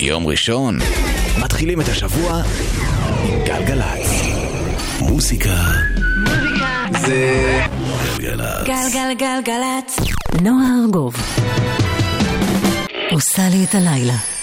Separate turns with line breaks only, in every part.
יום ראשון, מתחילים את השבוע עם גלגלצ. מוסיקה זה גלגלצ.
גלגלגלגלצ. נועה ארגוב עושה לי את הלילה.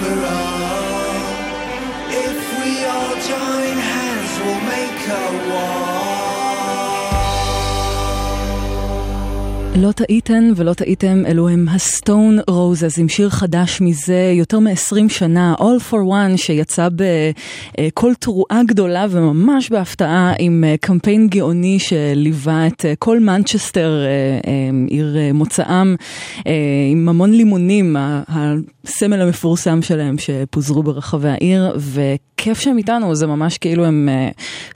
for all. If we all join hands, we'll make a wall. לא טעיתן ולא טעיתם, אלו הם הסטון רוזס עם שיר חדש מזה יותר מ-20 שנה, All for One, שיצא בכל תרועה גדולה וממש בהפתעה עם אה, קמפיין גאוני שליווה את אה, כל מנצ'סטר, אה, עיר מוצאם, עם המון לימונים, הסמל המפורסם שלהם שפוזרו ברחבי העיר, וכיף שהם איתנו, זה ממש כאילו הם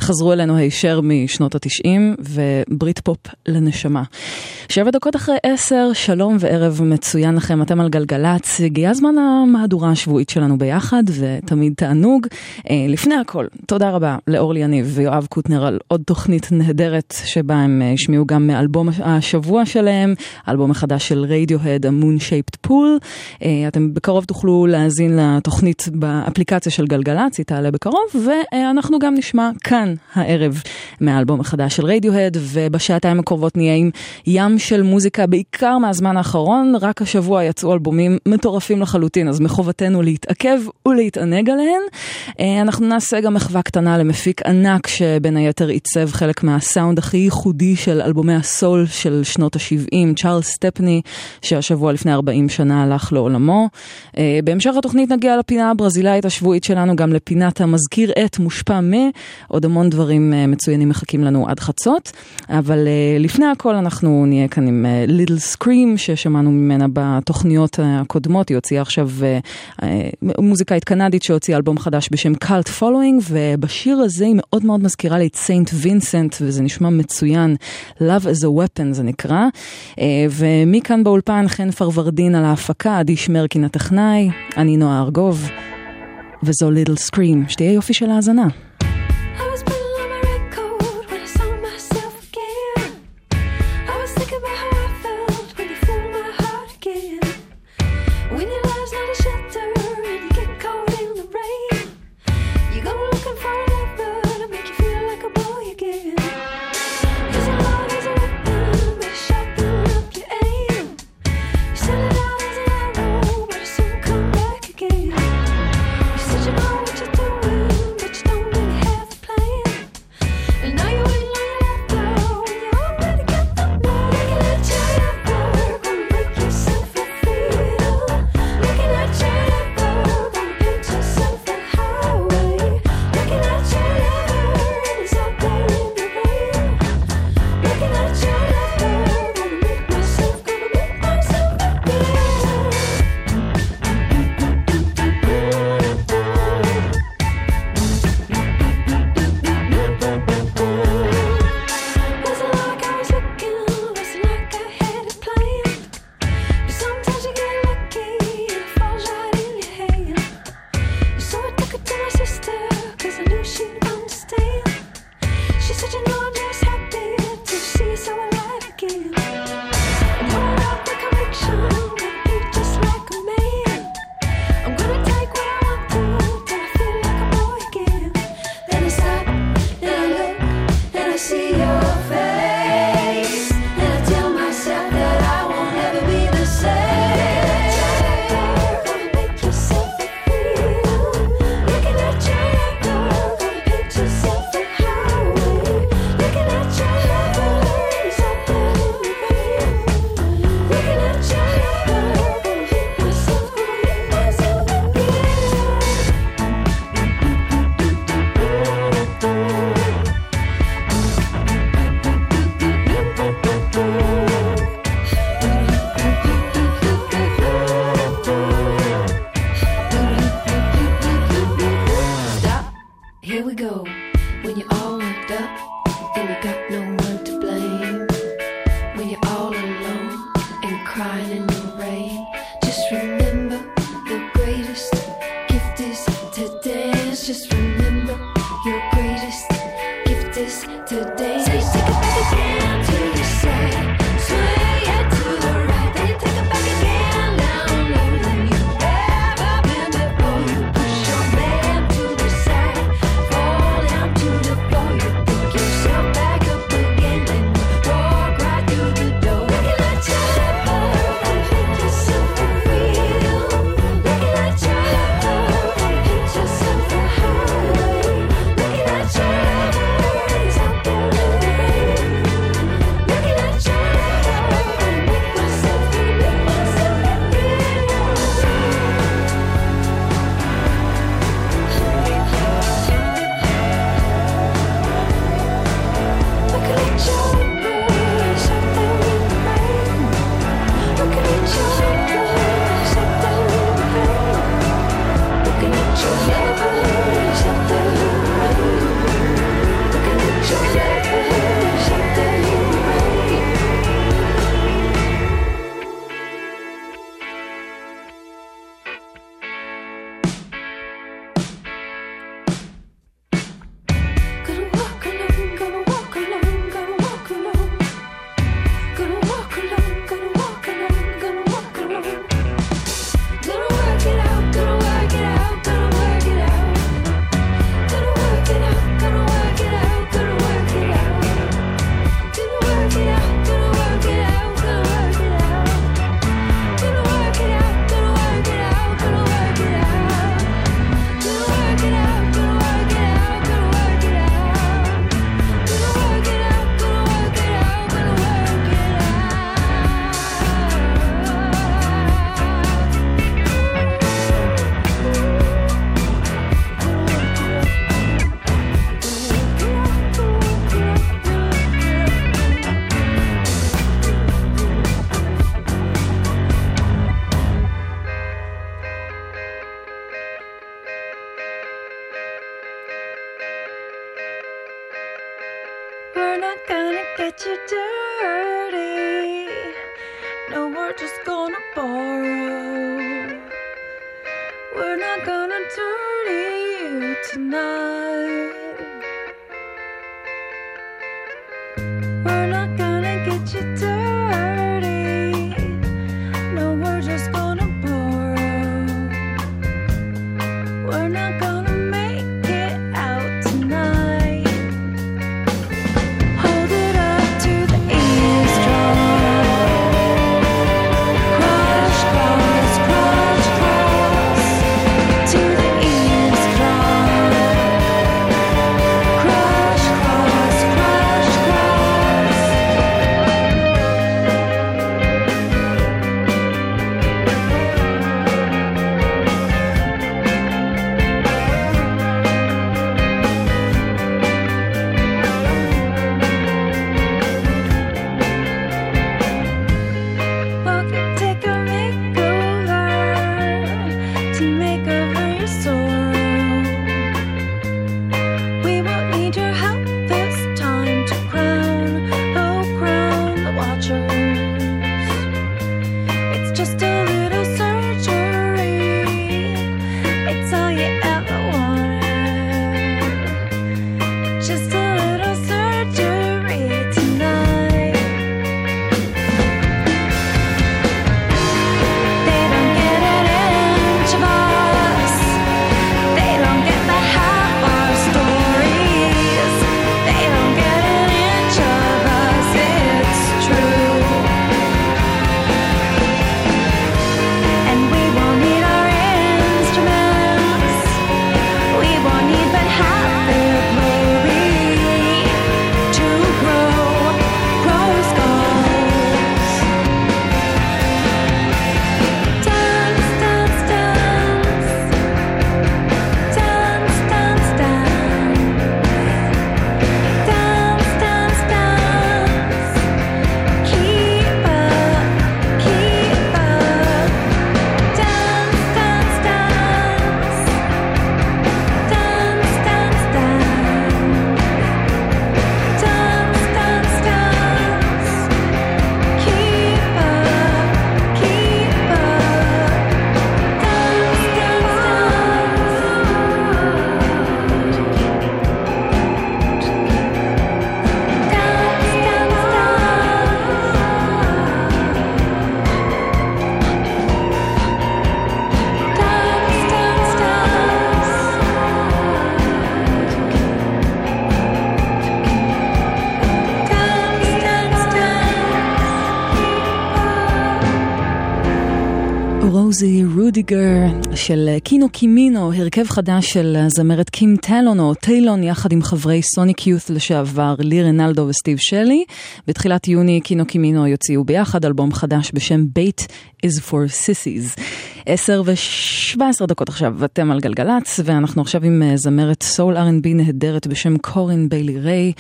חזרו אלינו הישר משנות התשעים, וברית פופ לנשמה. שבע דקות אחרי עשר, שלום וערב מצוין לכם, אתם על גלגלצ, הגיע זמן המהדורה השבועית שלנו ביחד, ותמיד תענוג. אה, לפני הכל, תודה רבה לאורלי יניב ויואב קוטנר על עוד תוכנית נהדרת, שבה הם אה, השמיעו גם מאלבום השבוע שלהם, אלבום החדש של רדיוהד, A Moon Shaped Pool. אתם בקרוב תוכלו להאזין לתוכנית באפליקציה של גלגלצ, היא תעלה בקרוב, ואנחנו גם נשמע כאן הערב מהאלבום החדש של רדיוהד, ובשעתיים הקרובות נהיה עם ים של
מוזיקה בעיקר מהזמן האחרון, רק השבוע יצאו אלבומים מטורפים לחלוטין, אז מחובתנו להתעכב ולהתענג עליהן. אה, אנחנו נעשה גם מחווה קטנה למפיק ענק שבין היתר עיצב חלק מהסאונד הכי ייחודי של אלבומי הסול של שנות ה-70, צ'ארלס סטפני, שהשבוע לפני 40 שנה הלך לעולמו. אה, בהמשך התוכנית נגיע לפינה הברזילאית השבועית שלנו, גם לפינת המזכיר את מושפע מ, עוד המון דברים אה, מצוינים מחכים לנו עד חצות. אבל לפני הכל אנחנו נהיה כאן עם Little Scream ששמענו ממנה בתוכניות הקודמות, היא הוציאה עכשיו מוזיקאית קנדית שהוציאה אלבום חדש בשם Cult Following, ובשיר הזה היא מאוד מאוד מזכירה לי את סיינט וינסנט, וזה נשמע מצוין, Love as a Weapon זה נקרא. ומכאן באולפן חן פרוורדין על ההפקה, עדי שמרקין הטכנאי, אני נועה ארגוב, וזו ליטל סקרים, שתהיה יופי של האזנה.
We're not gonna turn you tonight. We're not gonna get you dirty. של קינו קימינו, הרכב חדש של הזמרת קים טלון או טיילון יחד עם חברי סוניק יות' לשעבר לי רנלדו וסטיב שלי. בתחילת יוני קינו קימינו יוציאו ביחד אלבום חדש בשם בית is for sissies. 10 ו-17 דקות עכשיו, אתם על גלגלצ, ואנחנו עכשיו עם אה, זמרת סול R&B נהדרת בשם קורין ביילי ריי,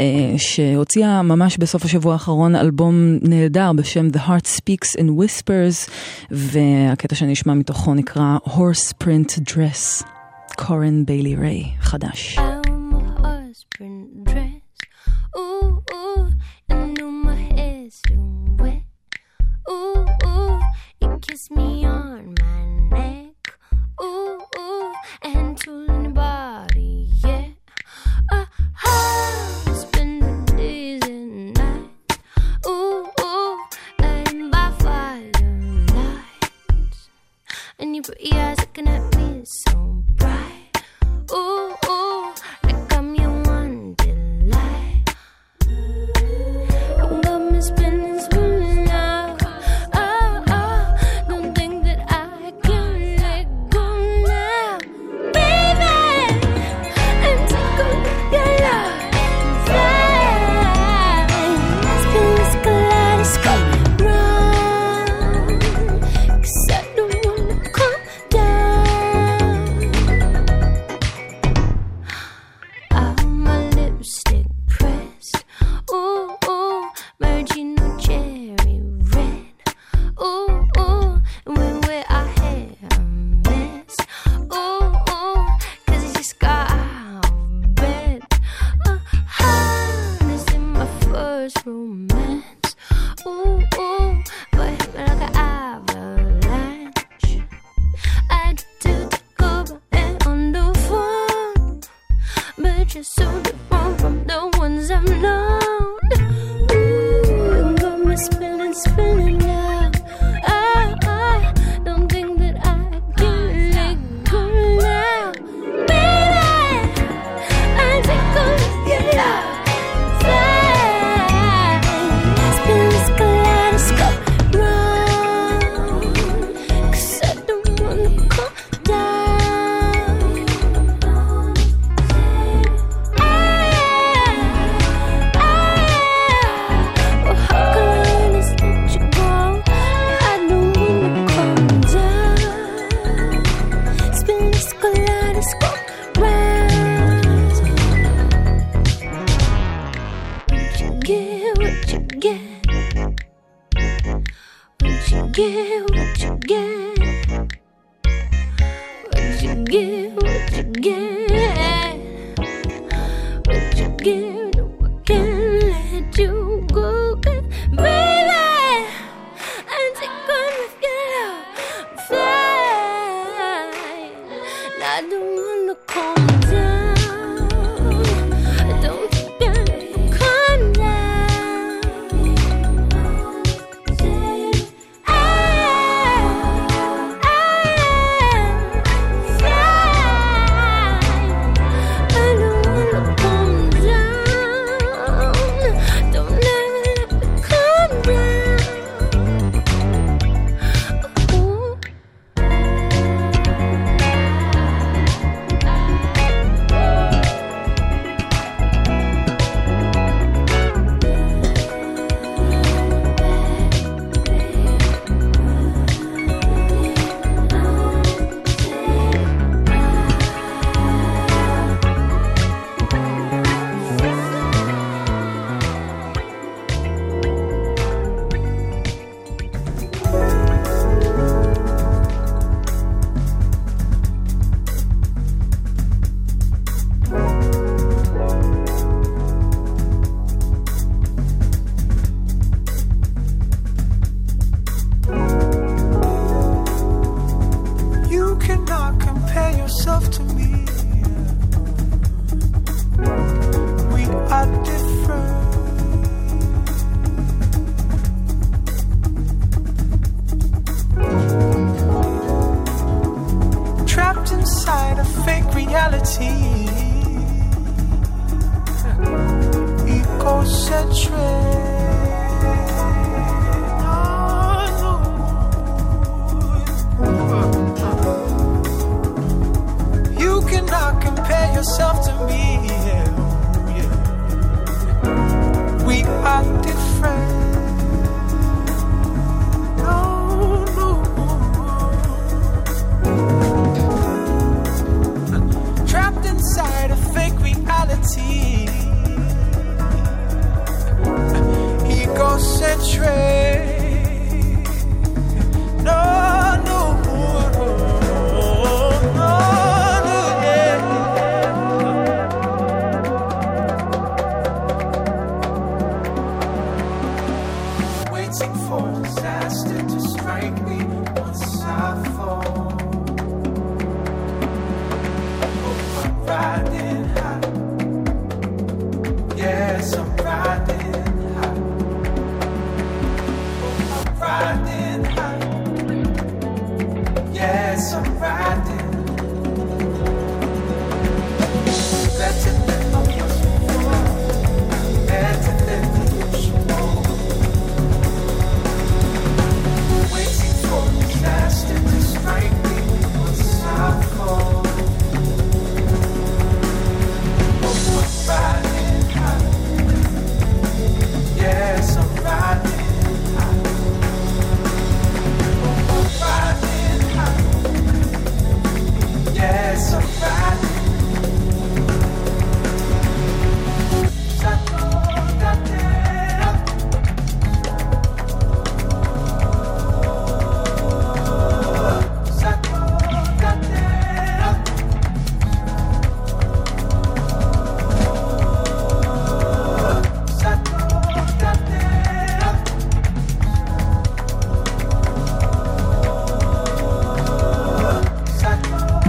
אה, שהוציאה ממש בסוף השבוע האחרון אלבום נהדר בשם The Heart Speaks in Whispers, והקטע שנשמע מתוכו נקרא Horse Print Dress, קורין ביילי ריי, חדש. kiss me on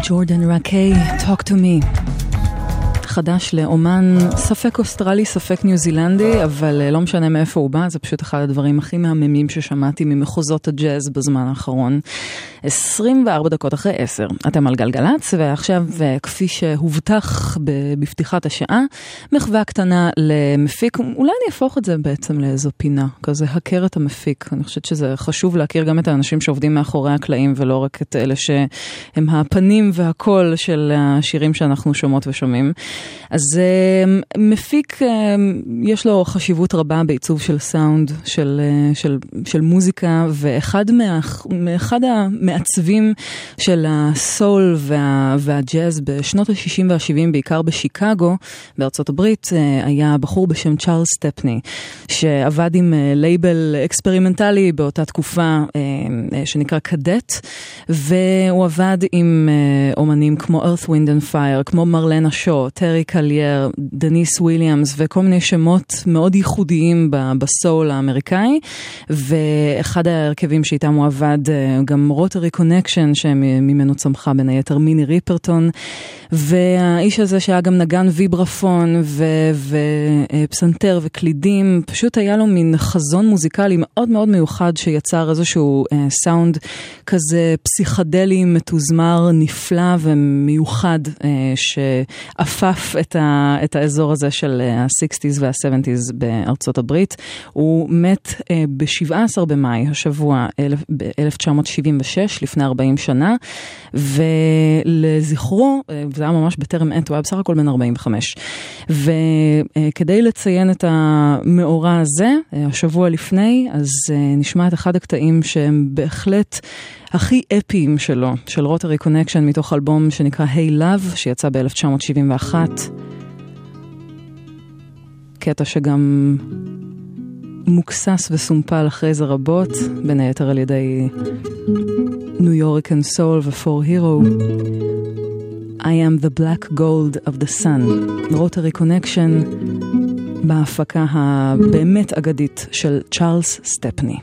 ג'ורדן רקיי, Talk to me. חדש לאומן ספק אוסטרלי, ספק ניו זילנדי, אבל אה, לא משנה מאיפה הוא בא, זה פשוט אחד הדברים הכי מהממים ששמעתי ממחוזות הג'אז בזמן האחרון. 24 דקות אחרי 10, אתם על גלגלצ, ועכשיו, אה, כפי שהובטח בפתיחת השעה, מחווה קטנה למפיק, אולי אני אהפוך את זה בעצם לאיזו פינה, כזה הכר את המפיק. אני חושבת שזה חשוב להכיר גם את האנשים שעובדים מאחורי הקלעים, ולא רק את אלה שהם הפנים והקול של השירים שאנחנו שומעות ושומעים. אז אה, מפיק, אה, יש לו חשיבות רבה בעיצוב של סאונד, של, אה, של, של מוזיקה, ואחד מה, מאחד המעצבים של הסול וה, והג'אז בשנות ה-60 וה-70, בעיקר בשיקגו, בארצות הברית, אה, היה בחור בשם צ'ארלס סטפני, שעבד עם אה, לייבל אקספרימנטלי באותה תקופה אה, שנקרא קדט, והוא עבד עם אומנים כמו earth, wind and fire, כמו מרלנה שו, טרי קליר, דניס וויליאמס וכל מיני שמות מאוד ייחודיים בסול האמריקאי. ואחד ההרכבים שאיתם הוא עבד, אה, גם רוטרי קונקשן, שממנו צמחה בין היתר מיני ריפרטון. והאיש הזה שהיה גם נגן ויברפון ופסנתר אה, וקלידים, פשוט היה לו מין חזון מוזיקלי מאוד מאוד מיוחד שיצר איזשהו אה, סאונד כזה פסיכדלי, מתוזמר, נפלא ומיוחד, אה, שעפף את, ה, את האזור הזה של ה-60's וה-70's בארצות הברית. הוא מת אה, ב-17 במאי, השבוע ב-1976, לפני 40 שנה, ולזכרו, אה, זה היה ממש בטרם עת, הוא היה בסך הכל בן 45. וכדי לציין את המאורע הזה, אה, השבוע לפני, אז נשמע את אחד הקטעים שהם בהחלט... הכי יפים שלו, של רוטרי קונקשן, מתוך אלבום שנקרא Hey Love, שיצא ב-1971. קטע שגם רומקס וסומפל אחרי זה רבות, בין היתר על ידי Nuyorican Soul ו-4hero. I am the black gold of the sun, רוטרי קונקשן, בהפקה הבאמת אגדית של צ'ארלס סטפני.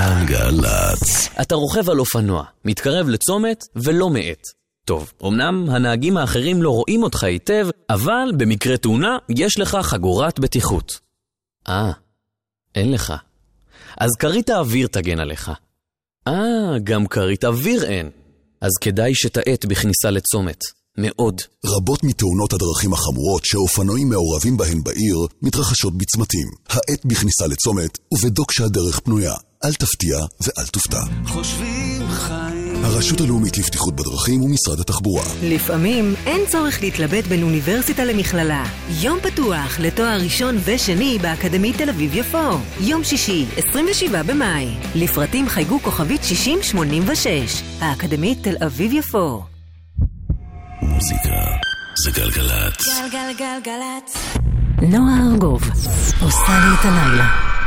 גלגלצ.
אתה רוכב על אופנוע, מתקרב לצומת ולא מאט. טוב, אמנם הנהגים האחרים לא רואים אותך היטב, אבל במקרה תאונה יש לך חגורת בטיחות. אה, אין לך. אז כרית האוויר תגן עליך. אה, גם כרית אוויר אין. אז כדאי שתאט בכניסה לצומת. מאוד.
רבות מתאונות הדרכים החמורות שאופנועים מעורבים בהן בעיר מתרחשות בצמתים. האט בכניסה לצומת ובדוק שהדרך פנויה. אל תפתיע ואל תופתע.
חושבים חיים.
הרשות הלאומית לבטיחות בדרכים ומשרד התחבורה.
לפעמים אין צורך להתלבט בין אוניברסיטה למכללה. יום פתוח לתואר ראשון ושני באקדמית תל אביב-יפו. יום שישי, 27 במאי. לפרטים חייגו כוכבית 6086. האקדמית תל אביב-יפו.
מוזיקה זה גלגלצ.
גלגלגלגלצ.
נועה ארגוב עושה לי את הלילה.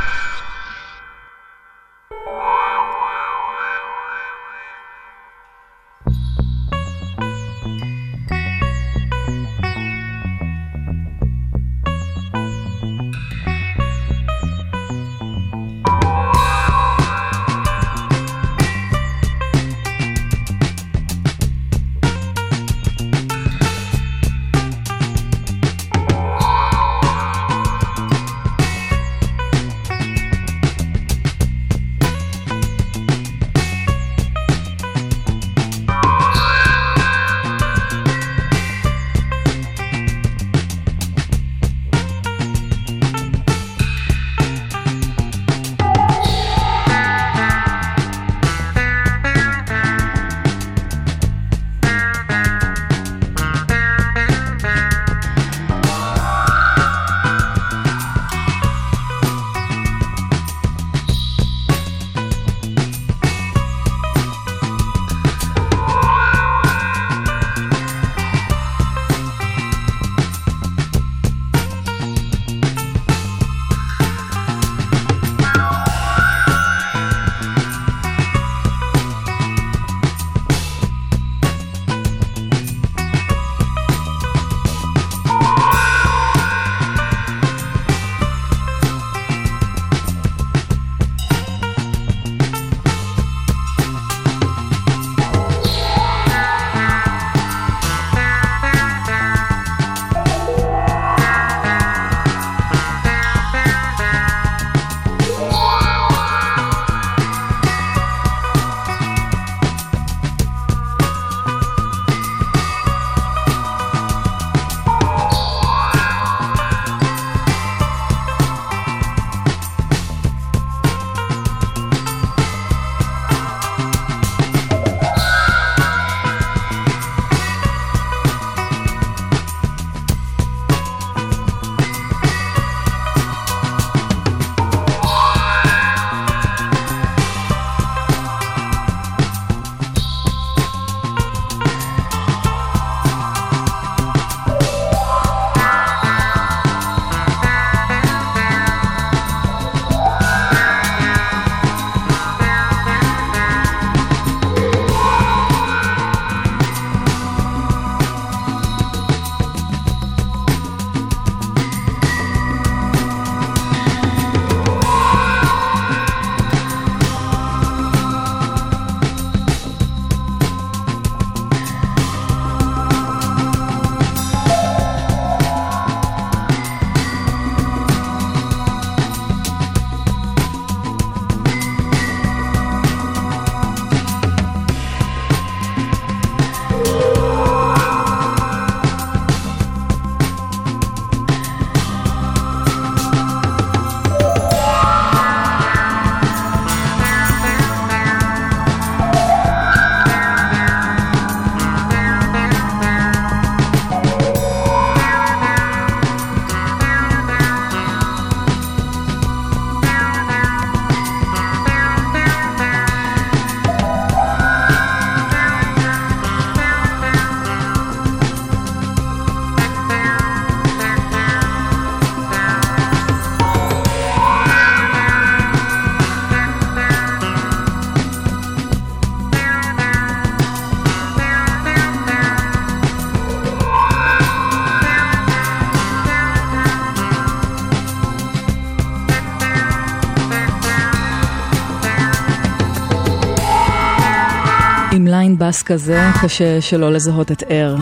בס כזה, קשה שלא לזהות את אר.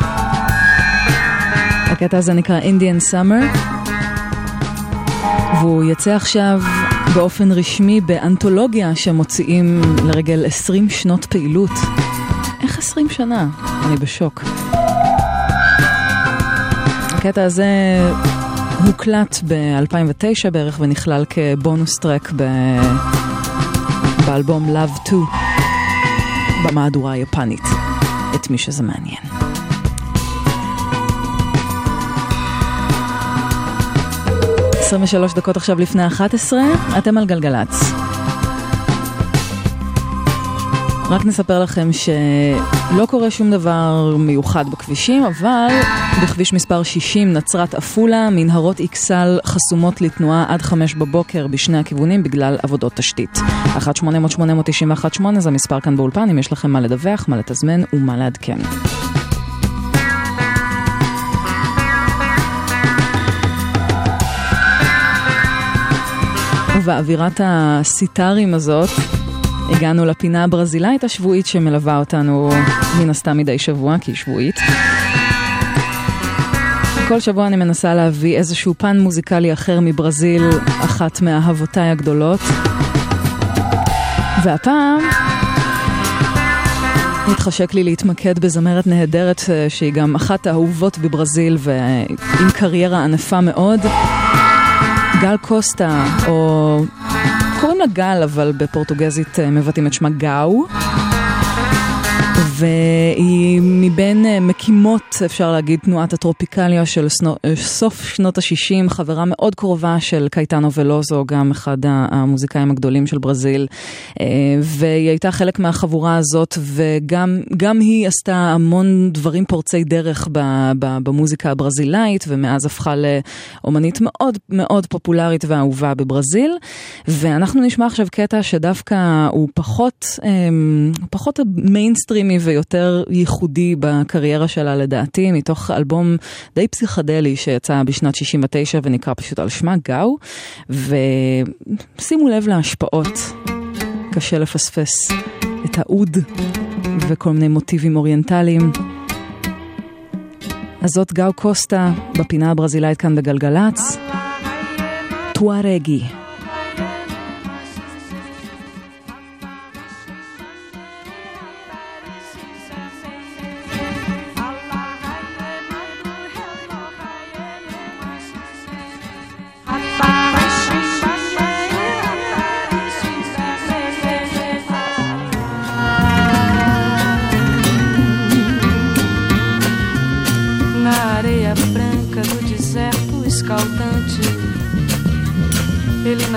הקטע הזה נקרא Indian Summer, והוא יצא עכשיו באופן רשמי באנתולוגיה שמוציאים לרגל 20 שנות פעילות. איך 20 שנה? אני בשוק. הקטע הזה הוקלט ב-2009 בערך ונכלל כבונוס טרק ב... באלבום Love 2 במהדורה היפנית, את מי שזה מעניין. עשרים ושלוש דקות עכשיו לפני 11, אתם על גלגלצ. רק נספר לכם שלא קורה שום דבר מיוחד בכבישים, אבל בכביש מספר 60 נצרת עפולה, מנהרות אכסל חסומות לתנועה עד 5 בבוקר בשני הכיוונים בגלל עבודות תשתית. 1-800-891-8 זה המספר כאן באולפן, אם יש לכם מה לדווח, מה לתזמן ומה לעדכן. ובאווירת הסיטרים הזאת, הגענו לפינה הברזילאית השבועית שמלווה אותנו מן הסתם מדי שבוע, כי היא שבועית. כל שבוע אני מנסה להביא איזשהו פן מוזיקלי אחר מברזיל, אחת מאהבותיי הגדולות. והפעם התחשק לי להתמקד בזמרת נהדרת אה, שהיא גם אחת האהובות בברזיל ועם קריירה ענפה מאוד. גל קוסטה, או קוראים לה גל, אבל בפורטוגזית אה, מבטאים את שמה גאו. והיא מבין אה, מקימות, אפשר להגיד, תנועת הטרופיקליה של אה, סוף שנות ה-60, חברה מאוד קרובה של קייטנו ולוזו, גם אחד המוזיקאים הגדולים של ברזיל. אה, והיא הייתה חלק מהחבורה הזאת, וגם היא עשתה המון דברים פורצי דרך במוזיקה הברזילאית, ומאז הפכה לאומנית מאוד מאוד פופולרית ואהובה בברזיל. ואנחנו נשמע עכשיו קטע שדווקא הוא פחות, פחות מיינסטרימי ויותר ייחודי בקריירה שלה לדעתי, מתוך אלבום די פסיכדלי שיצא בשנת 69 ונקרא פשוט על שמה Gal, ושימו לב להשפעות, קשה לפספס את האוד וכל מיני מוטיבים אוריינטליים. אז זאת גאו קוסטה בפינה הברזילאית כאן בגלגלצ. טוארגי.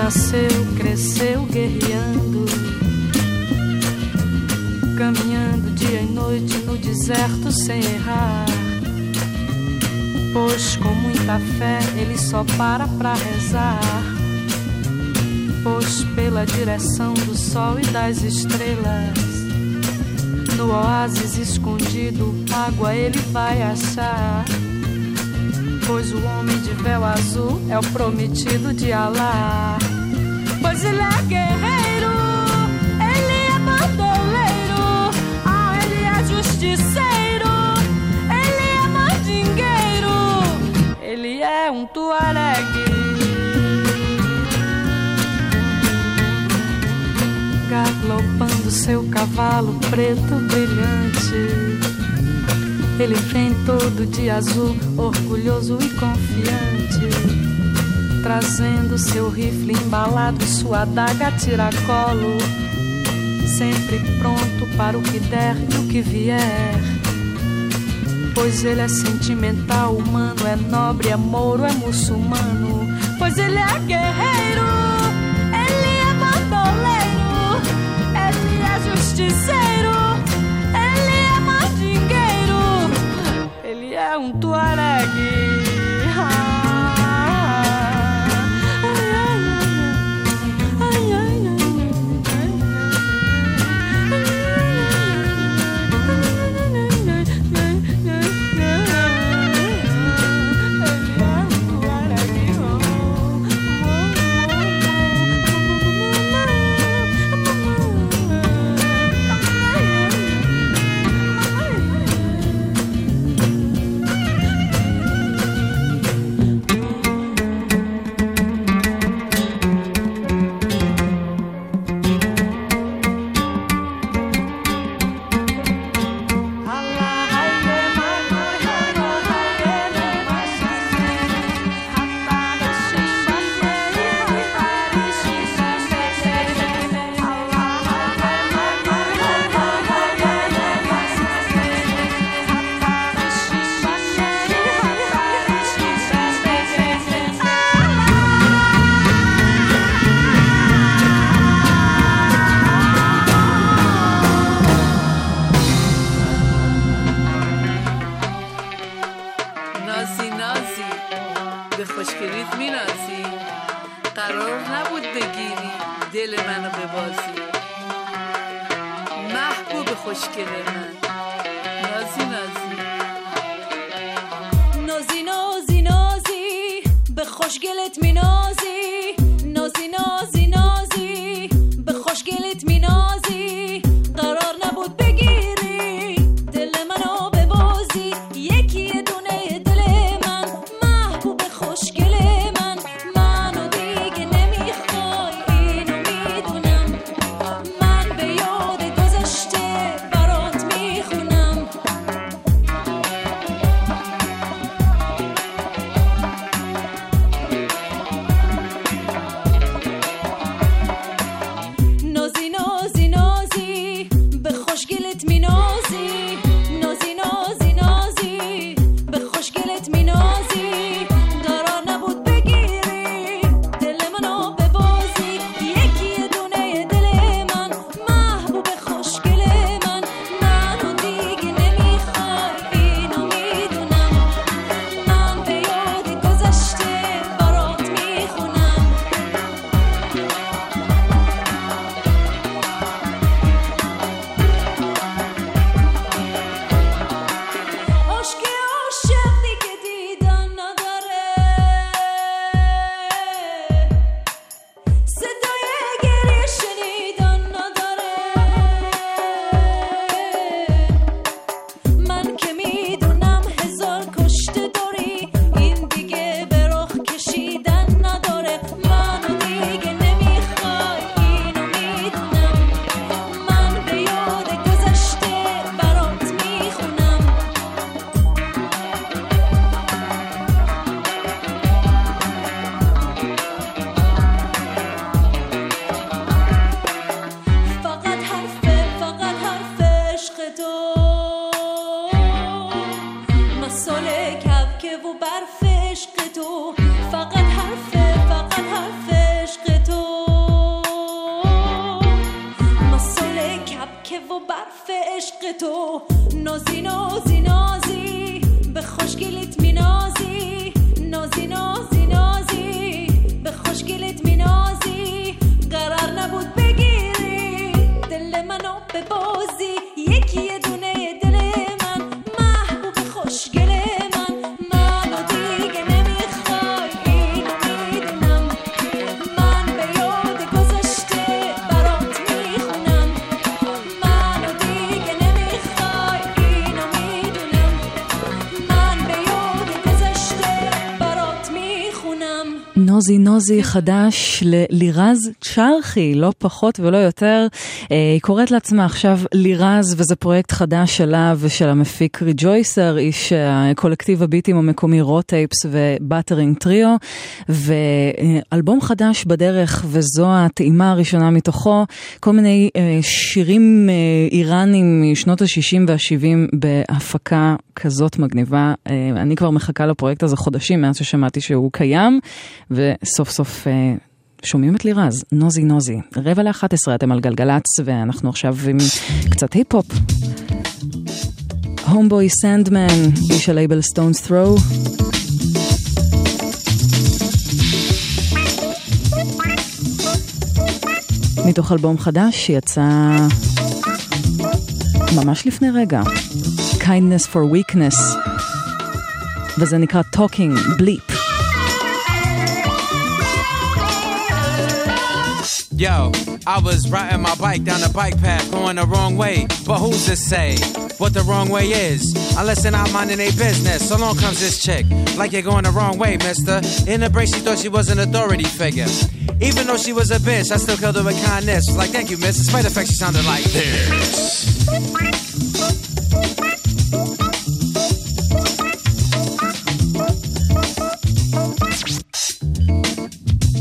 Nasceu, cresceu guerreando, caminhando dia e noite no deserto sem errar. Pois com muita fé ele só para pra rezar. Pois pela direção do sol e das estrelas, no oásis escondido, água ele vai achar. Pois o homem de véu azul é o prometido de Alá. Pois ele é guerreiro, ele é bandoleiro, ah, ele é justiceiro, ele é mandingueiro, ele é um tuaregue. Galopando seu cavalo preto brilhante. Ele vem todo de azul, orgulhoso e confiante trazendo seu rifle embalado sua adaga tiracolo, sempre pronto para o que der e o que vier. Pois ele é sentimental, humano, é nobre, é mouro, é muçulmano. Pois ele é guerreiro, ele é bandoleiro, ele é justiceiro, um
a.
נוזי חדש ללירז צ'רחי, לא פחות ולא יותר. אה, היא קוראת לעצמה עכשיו לירז, וזה פרויקט חדש שלה ושל המפיק Rejoicer, איש אה, קולקטיב הביטים המקומי Raw Tapes ו Buttering Trio, ואלבום חדש בדרך, וזו הטעימה הראשונה מתוכו, כל מיני אה, שירים אה, איראנים משנות ה-60 וה-70 בהפקה כזאת מגניבה. אה, אני כבר מחכה לפרויקט הזה חודשים מאז ששמעתי שהוא קיים, וסוף סוף... שומעים את לירז, נוזי נוזי. רבע לאחת עשרה אתם על גלגלצ, ואנחנו עכשיו עם קצת היפ-הופ. הומבוי סנדמן, איש הלייבל Stones Throw. מתוך אלבום חדש שיצא ממש לפני רגע, Kindness for Weakness, וזה נקרא Talking Bleep.
Yo, I was riding my bike down the bike path, going the wrong way. But who's to say what the wrong way is? Unless they're not minding their business. So long comes this chick, like you're going the wrong way, mister. In the break, she thought she was an authority figure. Even though she was a bitch, I still killed her with kindness. Like, thank you, miss. Despite the fact she sounded like this.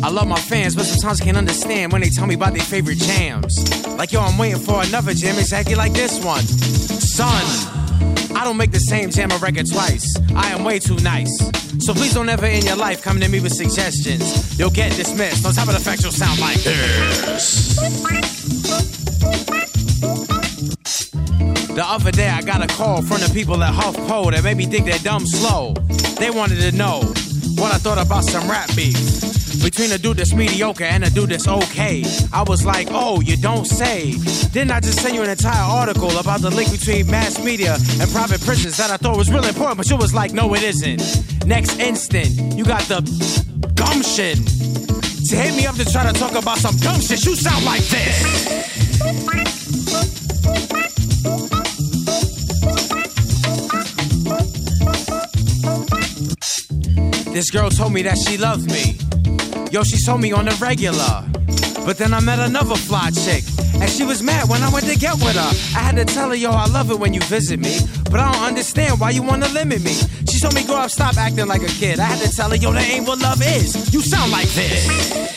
I love my fans, but sometimes I can't understand when they tell me about their favorite jams. Like, yo, I'm waiting for another jam exactly like this one. Son, I don't make the same jam a record twice. I am way too nice. So please don't ever in your life come to me with suggestions. You'll get dismissed. On top of the fact, you'll sound like this. The other day, I got a call from the people at Huff Po that made me think they're dumb slow. They wanted to know what I thought about some rap beef. Between a dude that's mediocre and a dude that's okay. I was like, oh, you don't say. Didn't I just send you an entire article about the link between mass media and private prisons that I thought was really important, but you was like, no, it isn't. Next instant, you got the gumption to hit me up to try to talk about some dumb shit. You sound like this. This girl told me that she loved me. Yo, she told me on the regular. But then I met another fly chick. And she was mad when I went to get with her. I had to tell her, yo, I love it when you visit me. But I don't understand why you wanna limit me. She told me, grow up, stop acting like a kid. I had to tell her, yo, that ain't what love is. You sound like this.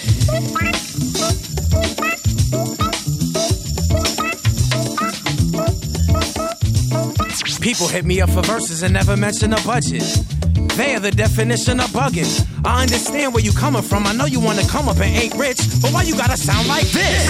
People hit me up for verses and never mention a budget. They are the definition of bugging. I understand where you coming from. I know you wanna come up and ain't rich, but why you gotta sound like this?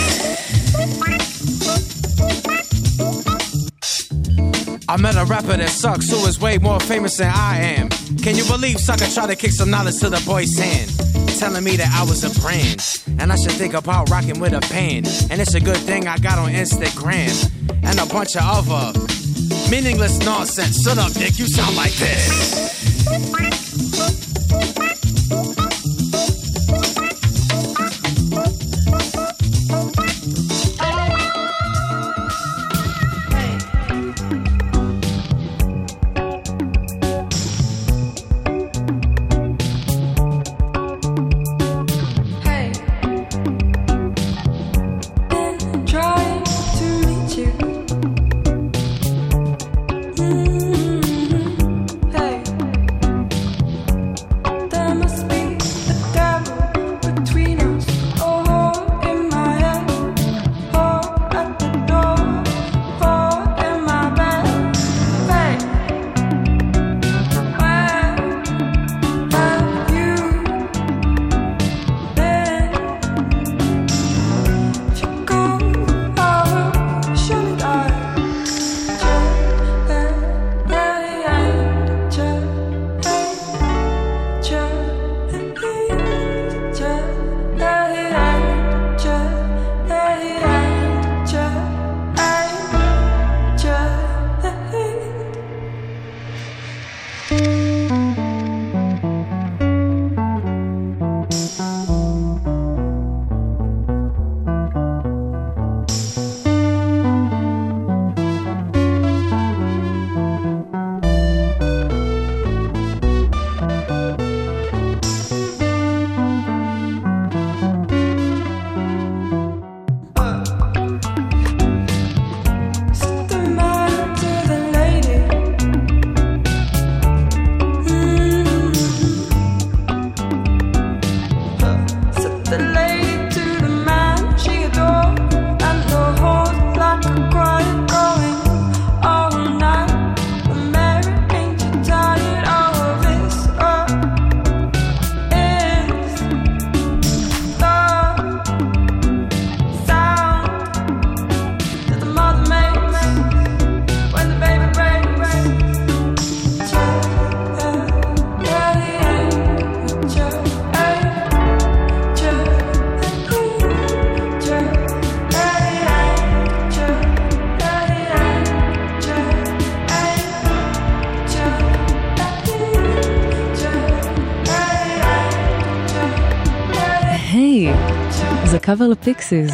I met a rapper that sucks, who is way more famous than I am. Can you believe sucker tried to kick some knowledge to the boy's hand? Telling me that I was a brand, and I should think about rocking with a band. And it's a good thing I got on Instagram, and a bunch of other meaningless nonsense. Shut up, Dick, you sound like this.
Bye. קאבר ל Pixies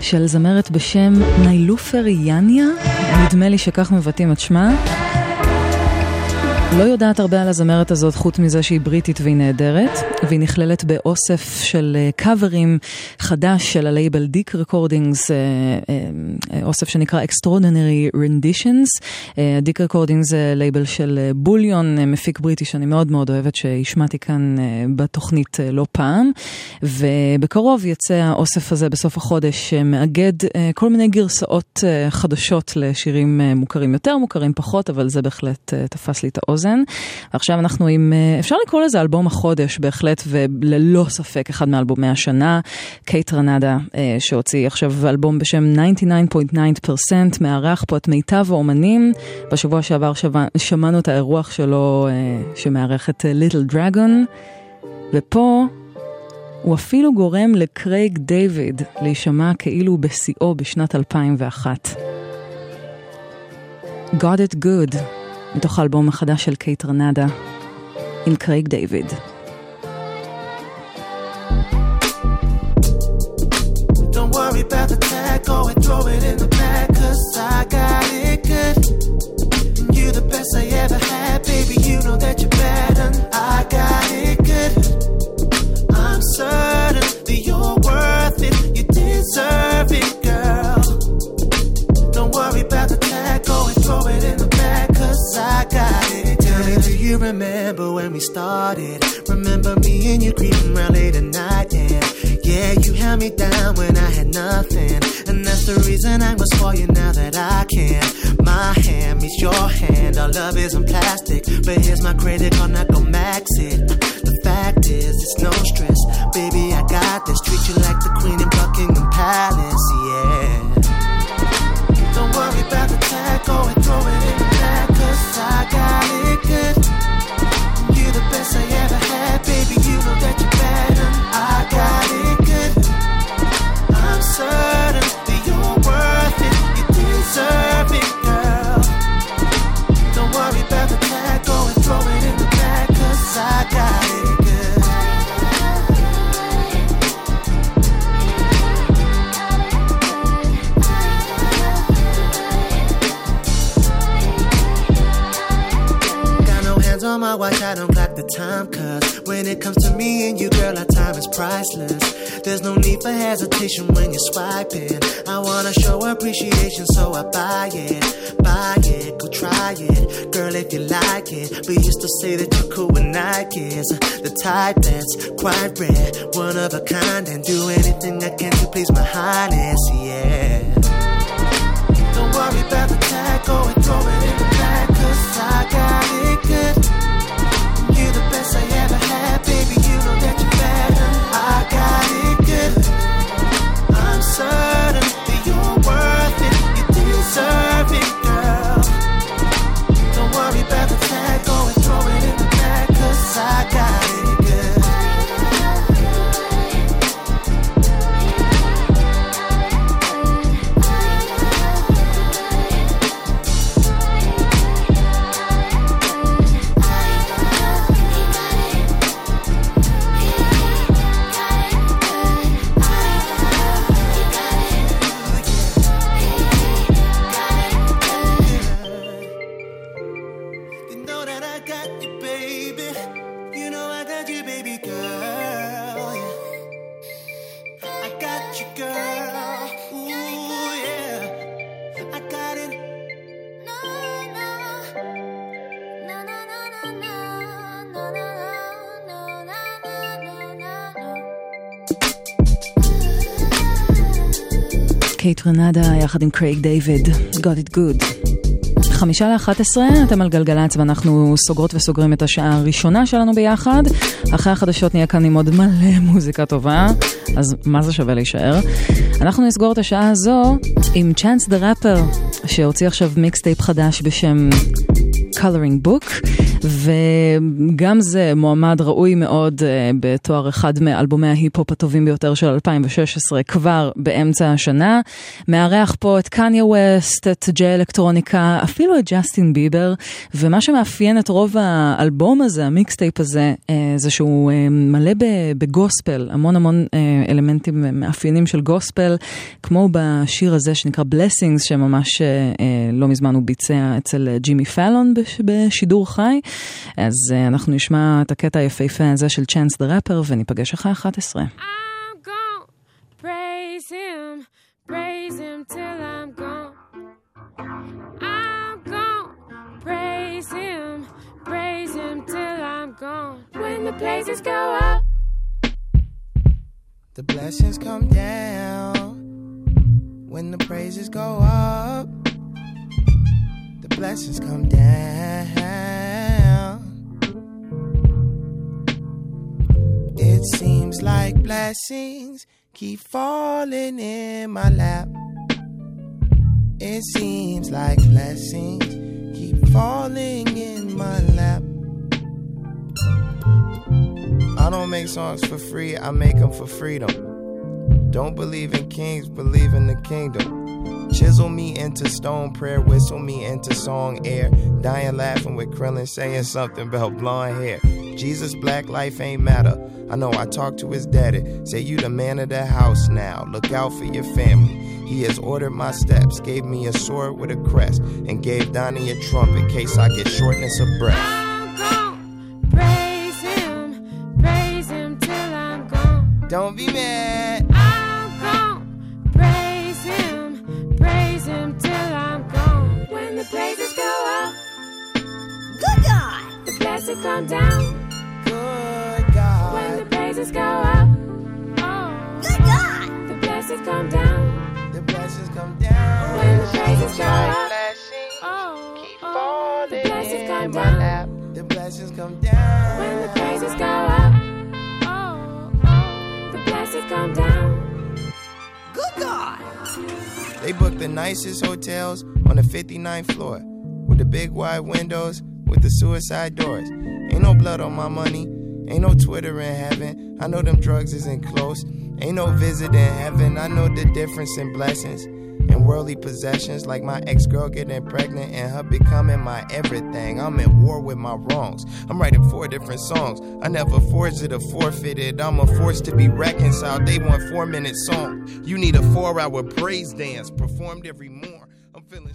של זמרת בשם נילופר יניה, נדמה לי שכך מבטאים את שמה. לא יודעת הרבה על הזמרת הזאת חוץ מזה שהיא בריטית והיא נהדרת, והיא נכללת באוסף של אה, קאברים חדש של הלייבל DEEK Recordings, אוסף שנקרא Extraordinary Renditions. DEEK Recordings זה לייבל של אה, Bullion, אה, מפיק בריטי שאני מאוד מאוד אוהבת שהשמעתי כאן אה, בתוכנית לא פעם, ובקרוב יצא האוסף הזה בסוף החודש, שמאגד כל מיני גרסאות חדשות לשירים מוכרים יותר, מוכרים פחות, אבל זה בהחלט תפס לי את האוזן. ועכשיו אנחנו עם, אפשר לקרוא לזה אלבום החודש בהחלט, וללא ספק אחד מאלבומי השנה, קייט רנדה, אה, שהוציא עכשיו אלבום בשם 99.9%, מארח פה את מיטב האומנים. בשבוע שעבר שווה, שמענו את האירוח שלו, אה, שמארח את ליטל דרגון, ופה הוא אפילו גורם לקרייג דיוויד להישמע כאילו בשיאו בשנת 2001. Got It Good, מתוך האלבום החדש של Kaytranada, עם קרייג דיוויד.
Worry about the tag, go and throw it in the bag, cause I got it good. Remember when we started? Remember me and you creeping around late at night, yeah. Yeah, you held me down when I had nothing. And that's the reason I was for you now that I can. My hand meets your hand, our love isn't plastic. But here's my credit card, not go max it. The fact is, it's no stress. Baby, I got this. Treat you like the queen in Buckingham Palace, yeah. Watch, I don't clock the time, cause when it comes to me and you, girl, our time is priceless. There's no need for hesitation when you're swiping. I wanna show appreciation, so I buy it, buy it, go try it, girl, if you like it. We used to say that you're cool with Nikes, the type that's quite rare, one of a kind, and do anything I can to please my highness, yeah. Don't worry about the tag, go throw it in
Kaytranada יחד עם קרייג דיוויד, Got it good. חמישה לאחת עשרה, אתם על גלגלצ ואנחנו סוגרות וסוגרים את השעה הראשונה שלנו ביחד. אחרי החדשות נהיה כאן עם עוד מלא מוזיקה טובה, אז מה זה שווה להישאר? אנחנו נסגור את השעה הזו עם Chance the Rapper, שהוציא עכשיו מיקסטייפ חדש בשם Coloring Book, וגם זה מועמד ראוי מאוד uh, לתואר אחד מאלבומי ההיפ-הופ הטובים ביותר של 2016 כבר באמצע השנה. מארח פה את קניה ווסט, את ג'יי אלקטרוניקה, אפילו את ג'סטין ביבר, ומה שמאפיין את רוב האלבום הזה, המיקסטייפ הזה, uh, זה שהוא uh, מלא בגוספל, המון המון אלמנטים מאפיינים של גוספל, כמו בשיר הזה שנקרא Blessings, שממש לא מזמן הוא ביצע אצל ג'ימי פאלון בשידור חי. אז uh, אנחנו נשמע את הקטע היפהפה הזה של Chance the Rapper וניפגש אחרי 11.
Praise him, praise him till I'm gone. I'm gone. Praise him, praise him till I'm gone. When the praises go up,
The blessings come down when the praises go up. Blessings come down. It seems like blessings keep falling in my lap. It seems like blessings keep falling in my lap.
I don't make songs for free, I make them for freedom. Don't believe in kings, believe in the kingdom. Chisel me into stone, prayer whistle me into song air. Dying laughing with Krillin saying something about blonde hair. Jesus, black life ain't matter. I know I talked to his daddy. Say you the man of the house now. Look out for your family. He has ordered my steps, gave me a sword with a crest, and gave Donnie a trumpet case I get shortness of breath.
Praise him, praise him till I'm gone.
Don't be mad.
God, come down.
Good God.
When the praises go up, oh, good God, the blessings come down.
The blessings come down.
When the praises go up, oh,
Keep
oh, the
falling
blessings
in
come
my
down.
lap. The blessings come down.
When the praises go up, oh, oh, the blessings come down.
Good God. They booked the nicest hotels on the 59th floor with the big wide windows with the suicide doors. Ain't no blood on my money, ain't no Twitter in heaven. I know them drugs isn't close, ain't no visit in heaven. I know the difference in blessings and worldly possessions, like my ex girl getting pregnant and her becoming my everything. I'm at war with my wrongs. I'm writing four different songs. I never forged it or forfeited. I'm a force to be reconciled. They want four minute song. You need a four hour praise dance performed every morning. I'm feeling.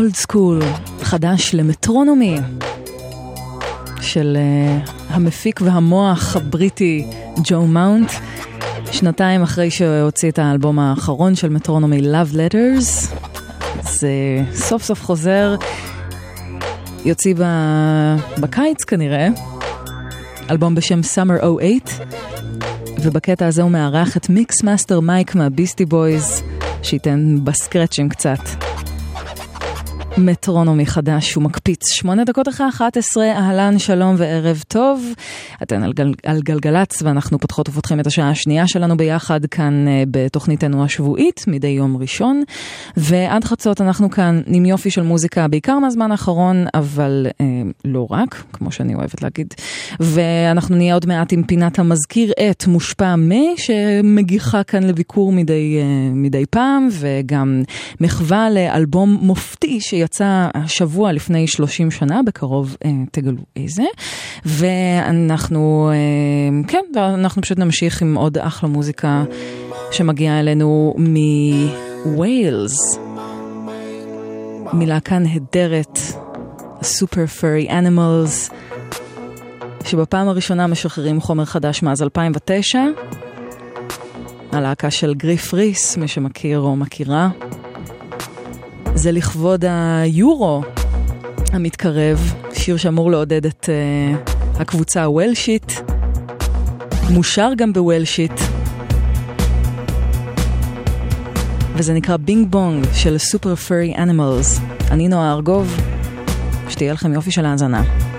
Old
Skool, חדש ל Metronomy, של uh, המפיק והמוח הבריטי ג'ו מאונט, שנתיים אחרי שהוציא את האלבום האחרון של Metronomy Love Letters, זה סוף סוף חוזר, יוציא ב... בקיץ כנראה, אלבום בשם Summer 08, ובקטע הזה הוא מארח את Mix Master Mike מה Beastie Boys, שייתן בסקרצ'ים קצת. מטרונומי חדש ומקפיץ. שמונה דקות אחרי 11, אהלן, שלום וערב טוב. אתן על, גל, על גלגלצ ואנחנו פותחות ופותחים את השעה השנייה שלנו ביחד כאן uh, בתוכניתנו השבועית, מדי יום ראשון. ועד חצות אנחנו כאן עם יופי של מוזיקה, בעיקר מהזמן האחרון, אבל uh, לא רק, כמו שאני אוהבת להגיד. ואנחנו נהיה עוד מעט עם פינת המזכיר את מושפע מ, שמגיחה כאן לביקור מדי, uh, מדי פעם, וגם מחווה לאלבום מופתי שיצא השבוע לפני 30 שנה, בקרוב אה, תגלו איזה. ואנחנו, אה, כן, אנחנו פשוט נמשיך עם עוד אחלה מוזיקה שמגיעה אלינו מוויילס, מלהקה נהדרת, סופר פרי אנימלס, שבפעם הראשונה משחררים חומר חדש מאז 2009. הלהקה של גריף ריס, מי שמכיר או מכירה. זה לכבוד היורו המתקרב, שיר שאמור לעודד את uh, הקבוצה הוולשית, מושר גם בוולשית, וזה נקרא בינג בונג של סופר פרי אנימלס. אני נועה ארגוב, שתהיה לכם יופי של האזנה.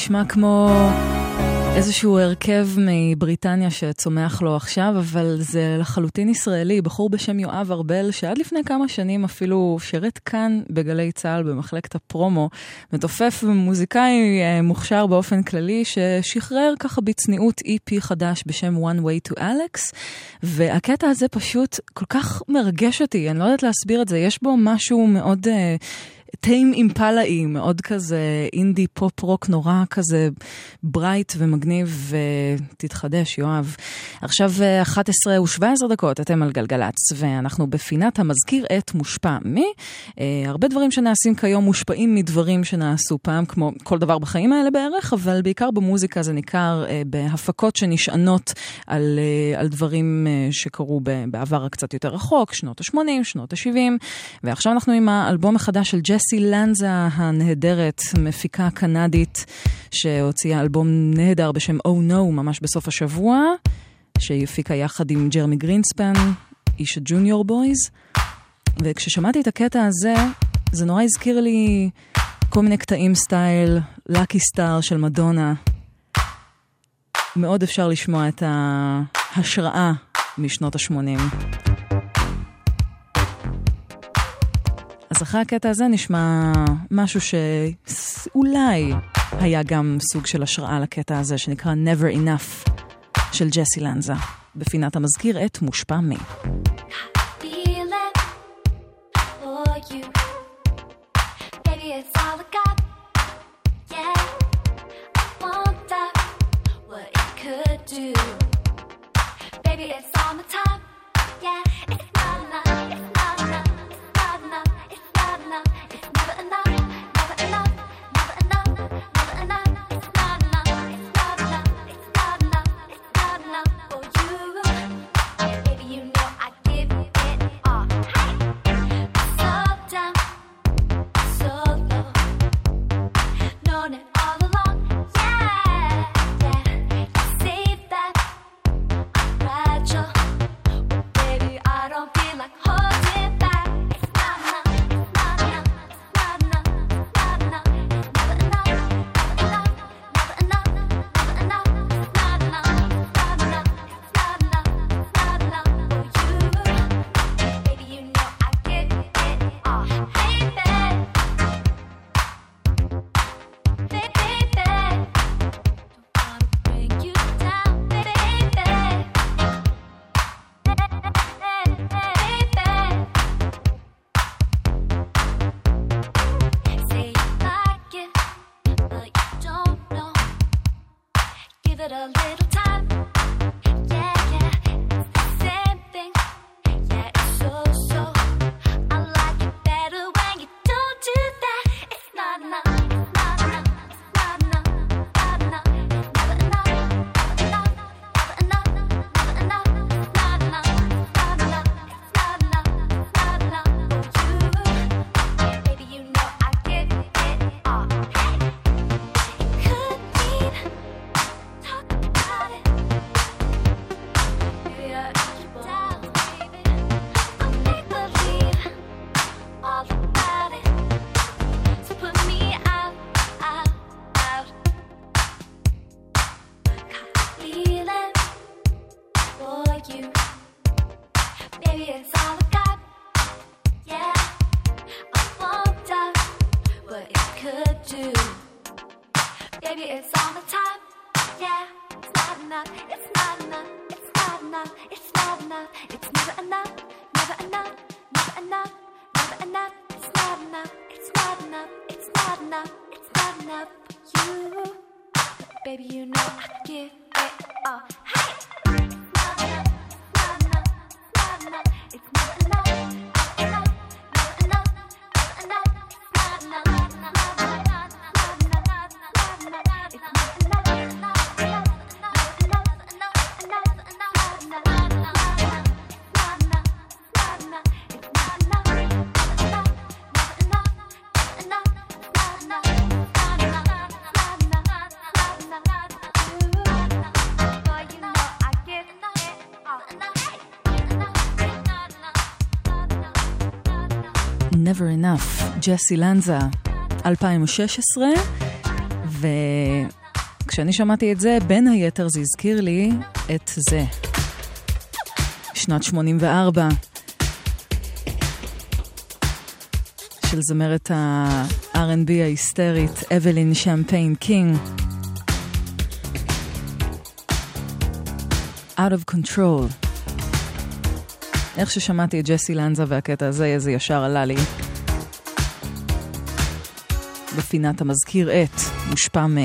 נשמע כמו איזשהו הרכב מבריטניה שצומח לו עכשיו, אבל זה לחלוטין ישראלי, בחור בשם יואב ארבל, שעד לפני כמה שנים אפילו שירת כאן בגלי צה"ל במחלקת הפרומו, מתופף ומוזיקאי אה, מוכשר באופן כללי, ששחרר ככה בצניעות EP חדש בשם One Way to Alex, והקטע הזה פשוט כל כך מרגש אותי, אני לא יודעת להסביר את זה, יש בו משהו מאוד... Uh, Tame Impala אי, מאוד כזה אינדי פופ רוק נורא כזה bright ומגניב, ותתחדש, יואב. עכשיו 11 ו-17 דקות, אתם על גלגלצ, ואנחנו בפינת המזכיר את מושפע מי. אה, הרבה דברים שנעשים כיום מושפעים מדברים שנעשו פעם, כמו כל דבר בחיים האלה בערך, אבל בעיקר במוזיקה זה ניכר אה, בהפקות שנשענות על, אה, על דברים אה, שקרו בעבר הקצת יותר רחוק, שנות ה-80, שנות ה-70, ועכשיו אנחנו עם האלבום החדש של ג'סי לנזה הנהדרת, מפיקה קנדית, שהוציאה אלבום נהדר בשם Oh No ממש בסוף השבוע, שהיא הפיקה יחד עם ג'רמי גרינספן, איש ה Junior Boys. וכששמעתי את הקטע הזה, זה נורא הזכיר לי כל מיני קטעים סטייל Lucky Star של מדונה. מאוד אפשר לשמוע את ההשראה משנות ה-80. אז אחרי הקטע הזה נשמע משהו שאולי היה גם סוג של השראה לקטע הזה, שנקרא Never Enough של ג'סי לנזה, בפינת המזכיר את מושפע מי.
Baby, it's Never Enough,
ג'סי לנזה, 2016,
וכשאני שמעתי את זה, בין היתר זה הזכיר לי את זה. שנת 84. של זמרת ה-R&B ההיסטרית, אבלין שמפיין קינג. Out of Control. איך ששמעתי את ג'סי לנזה והקטע הזה, זה ישר עלה לי. בפינת המזכיר את, מושפע מ...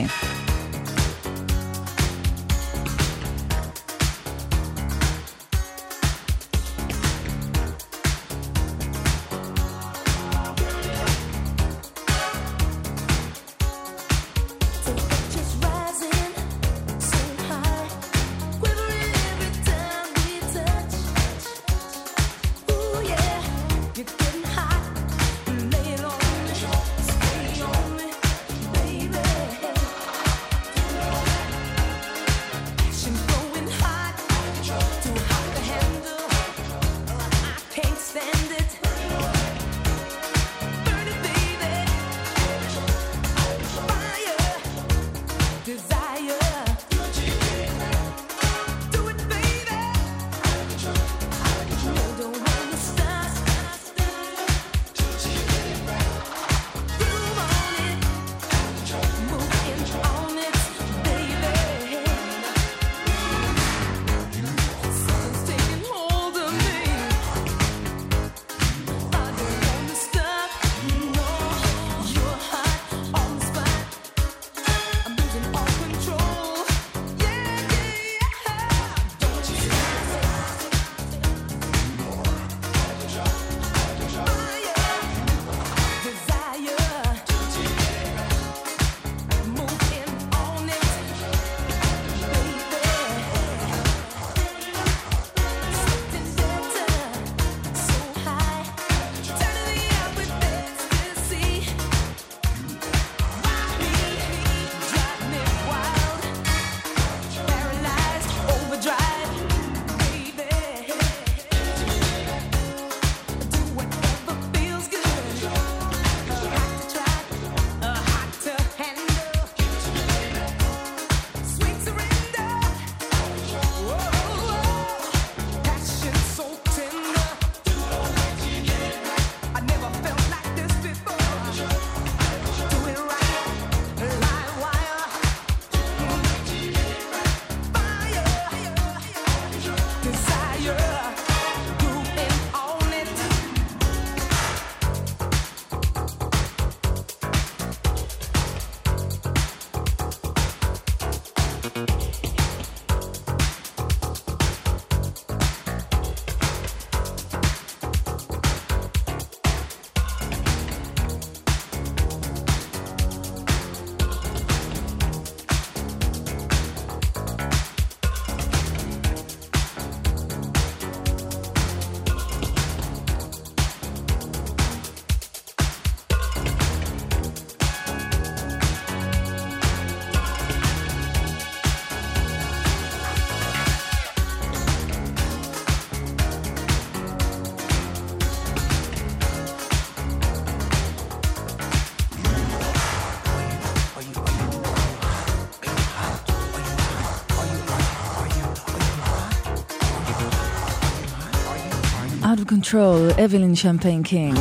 Control, אבלין שמפיין קינג.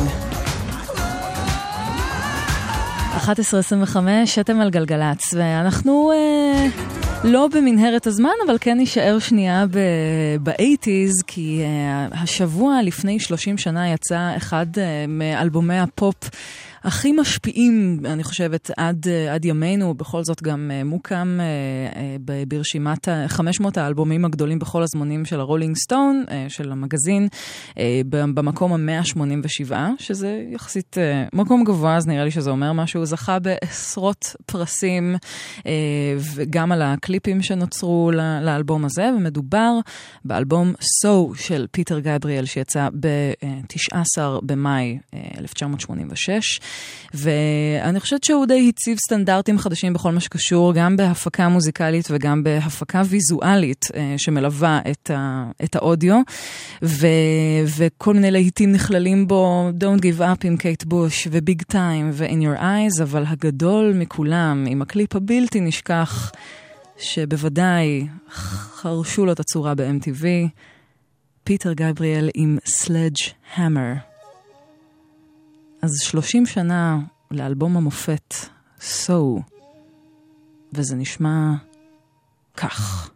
11.25, אתם על גלגלצ, ואנחנו אה, לא במנהרת הזמן, אבל כן נישאר שנייה ב-80's, כי אה, השבוע לפני 30 שנה יצא אחד אה, מאלבומי הפופ. הכי משפיעים, אני חושבת, עד, עד ימינו, בכל זאת גם uh, מוקם uh, ברשימת 500 האלבומים הגדולים בכל הזמנים של ה Rolling Stone, של המגזין, במקום ה-187, שזה יחסית מקום גבוה, אז נראה לי שזה אומר משהו. הוא זכה בעשרות פרסים, וגם על הקליפים שנוצרו לאלבום הזה, ומדובר באלבום So של פיטר גבריאל, שיצא ב-19 במאי 1986.
ואני חושבת שהוא די הציב סטנדרטים חדשים בכל מה שקשור, גם בהפקה מוזיקלית וגם בהפקה ויזואלית אה, שמלווה את, ה, את האודיו, ו, וכל מיני להיטים נכללים בו, Don't Give Up עם קייט בוש ו Big Time ו-In Your Eyes, אבל הגדול מכולם, עם הקליפ הבלתי נשכח, שבוודאי חרשו לו את הצורה ב-MTV, פיטר גבריאל עם Sledgehammer. אז 30 שנה לאלבום המופת, So, וזה נשמע כך.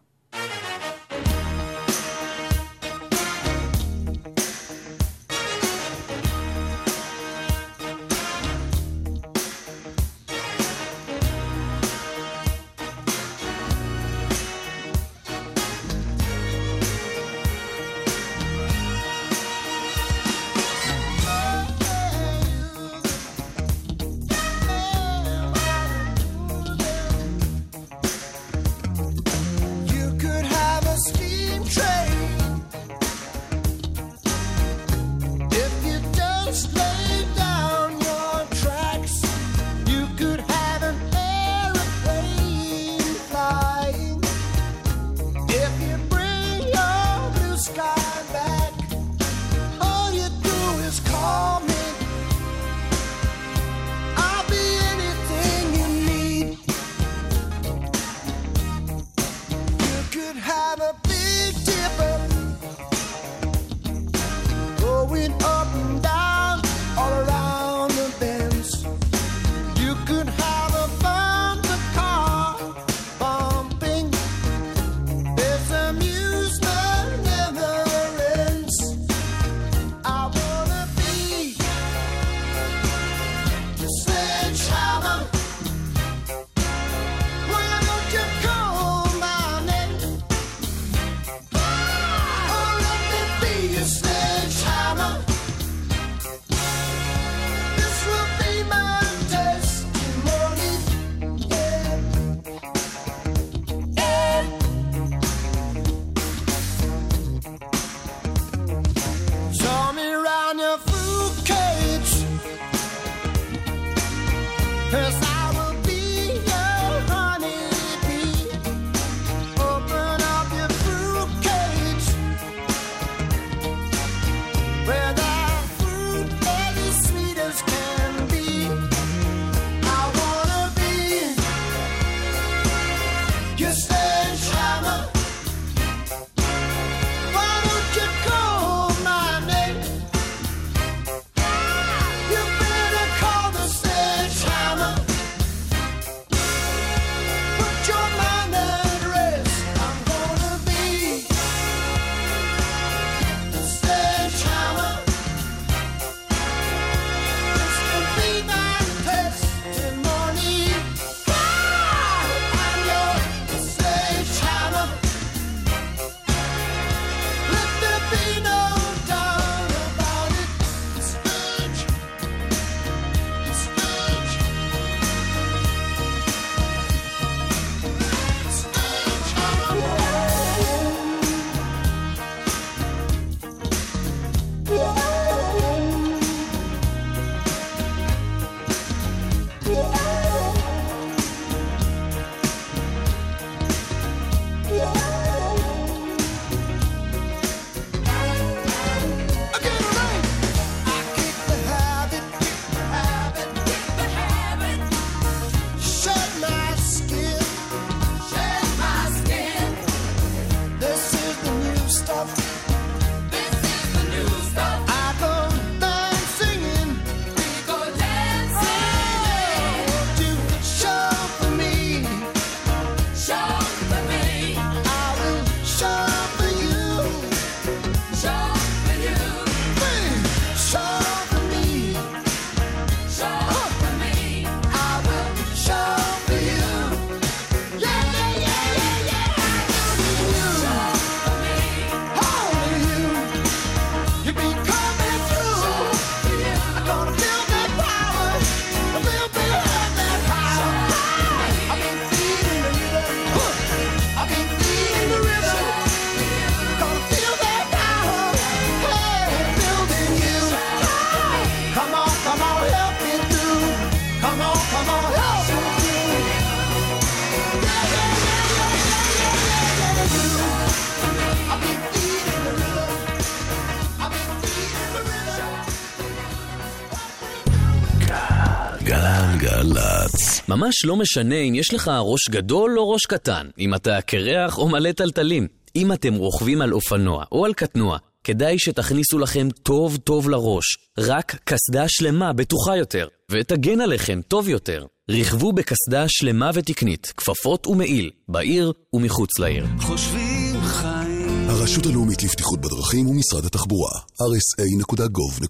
ממש לא משנה אם יש לך ראש גדול או ראש קטן, אם אתה קרח או מלא טלטלים. אם אתם רוכבים על אופנוע או על קטנוע, כדאי שתכניסו לכם טוב טוב לראש. רק קסדה שלמה בטוחה יותר, ותגן עליכם טוב יותר. רכבו בקסדה שלמה ותקנית, כפפות ומעיל, בעיר ומחוץ לעיר.
חושבים חיים.
הרשות הלאומית לבטיחות בדרכים ומשרד התחבורה, rsa.gov.il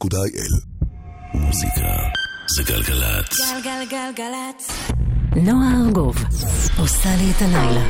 מוזיקה זה גלגלצ.
גלגלגלגלצ.
נועה ארגוב עושה לי את הלילה.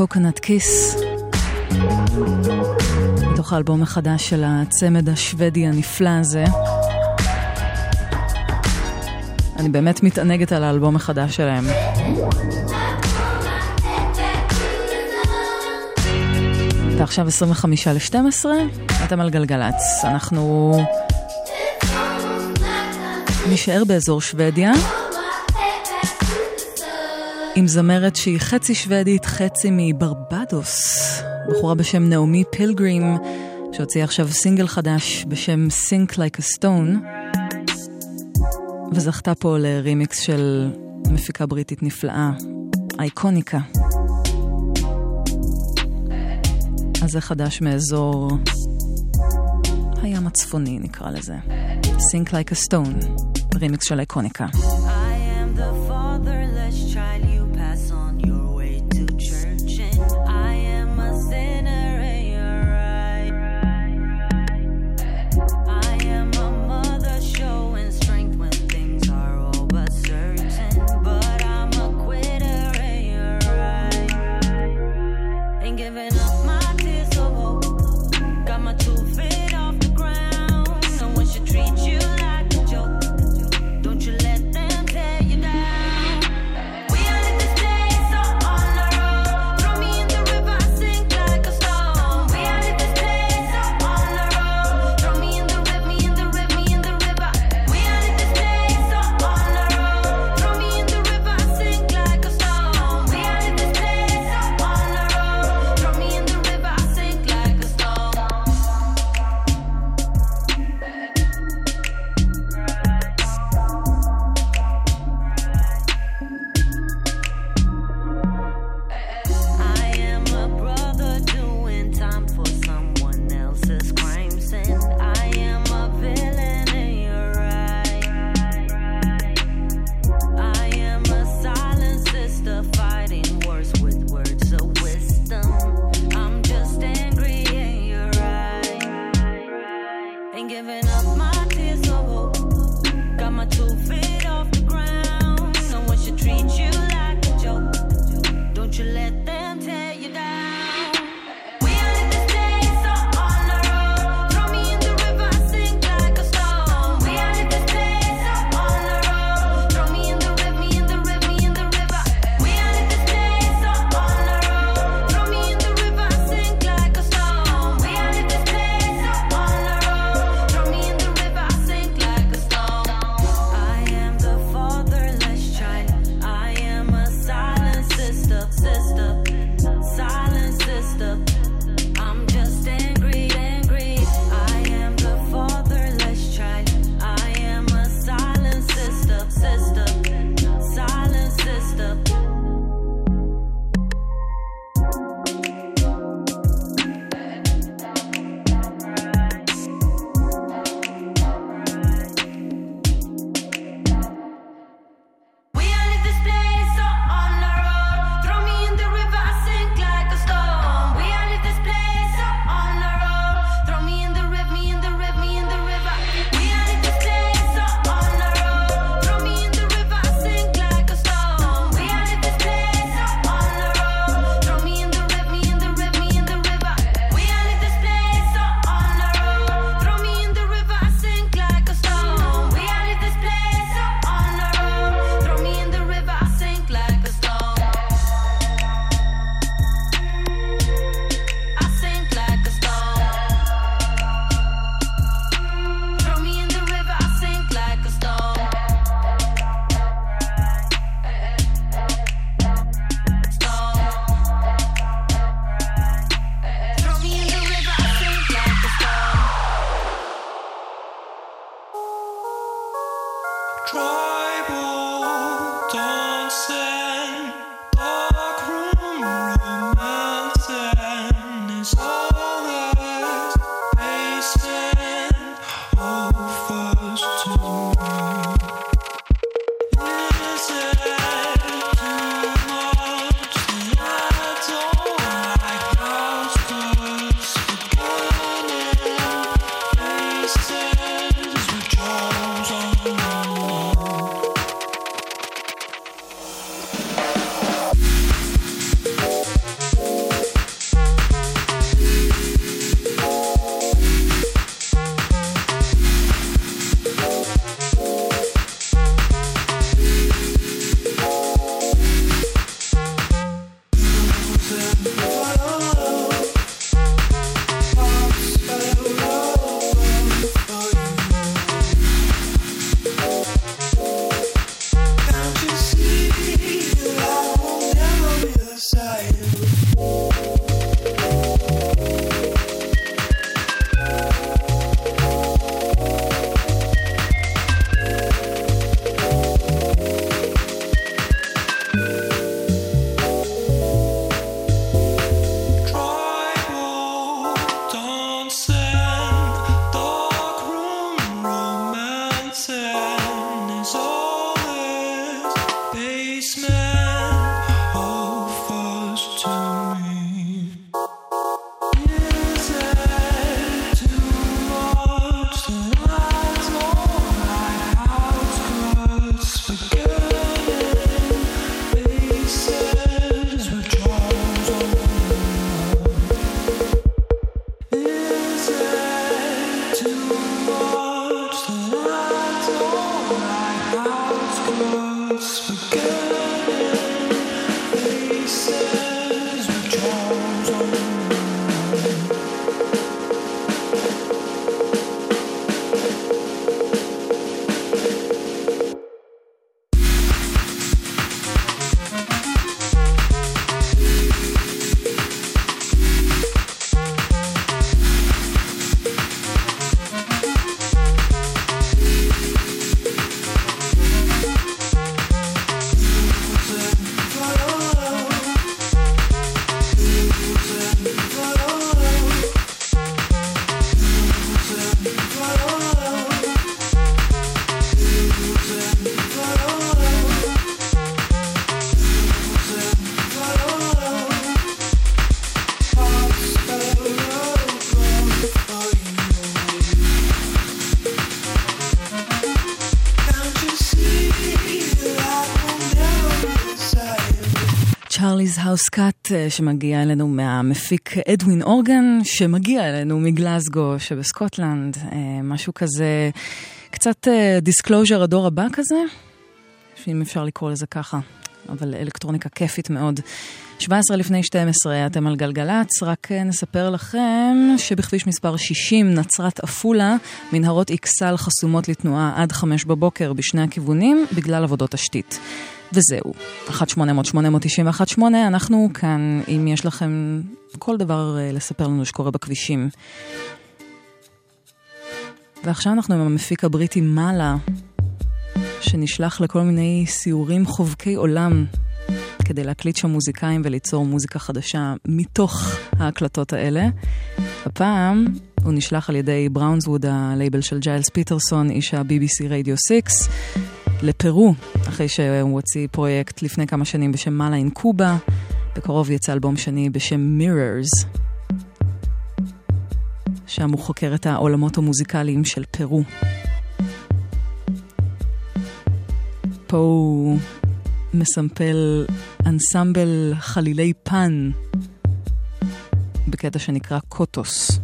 קוקונט כיס. מתוך האלבום החדש של הצמד השוודי הנפלא הזה. אני באמת מתענגת על האלבום החדש שלהם. ועכשיו 25 ל-12, אתם על גלגלצ. אנחנו נשאר באזור שוודיה. עם זמרת שהיא חצי שוודית, חצי מברבדוס. בחורה בשם נעמי פילגרים, שהוציאה עכשיו סינגל חדש בשם Sink Like a Stone, וזכתה פה לרימיקס של מפיקה בריטית נפלאה, אייקוניקה. אז זה חדש מאזור הים הצפוני נקרא לזה. Think Like a Stone, רימיקס של איקוניקה.
Charlie's House
Cat אה, שמגיע אלינו מהמפיק אדווין אורגן שמגיע אלינו מגלסגו שבסקוטלנד, אה, משהו כזה, קצת Disclosure הדור הבא כזה, אם אפשר לקרוא לזה ככה, אבל אלקטרוניקה כיפית מאוד. 17 לפני 12 אתם על גלגלצ, רק אה, נספר לכם שבכביש מספר 60 נצרת עפולה, מנהרות אכסל חסומות לתנועה עד 5 בבוקר בשני הכיוונים בגלל עבודות תשתית. וזהו, 1-800-891-8, אנחנו כאן, אם יש לכם כל דבר אה, לספר לנו שקורה בכבישים. ועכשיו אנחנו עם המפיק הבריטי מאלה, שנשלח לכל מיני סיורים חובקי עולם כדי להקליט שם מוזיקאים וליצור מוזיקה חדשה מתוך ההקלטות האלה. הפעם הוא נשלח על ידי בראונסווד, הלייבל של ג'יילס פיטרסון, איש ה-BBC רדיו 6, לפרו, אחרי שהוא הוציא פרויקט לפני כמה שנים בשם מאלה אין קובה. בקרוב יצא אלבום שני בשם Mirrors. שם הוא חוקר את העולמות המוזיקליים של פרו. פה הוא מסמפל אנסמבל חלילי פן בקטע שנקרא קוטוס.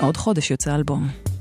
עוד חודש יוצא אלבום.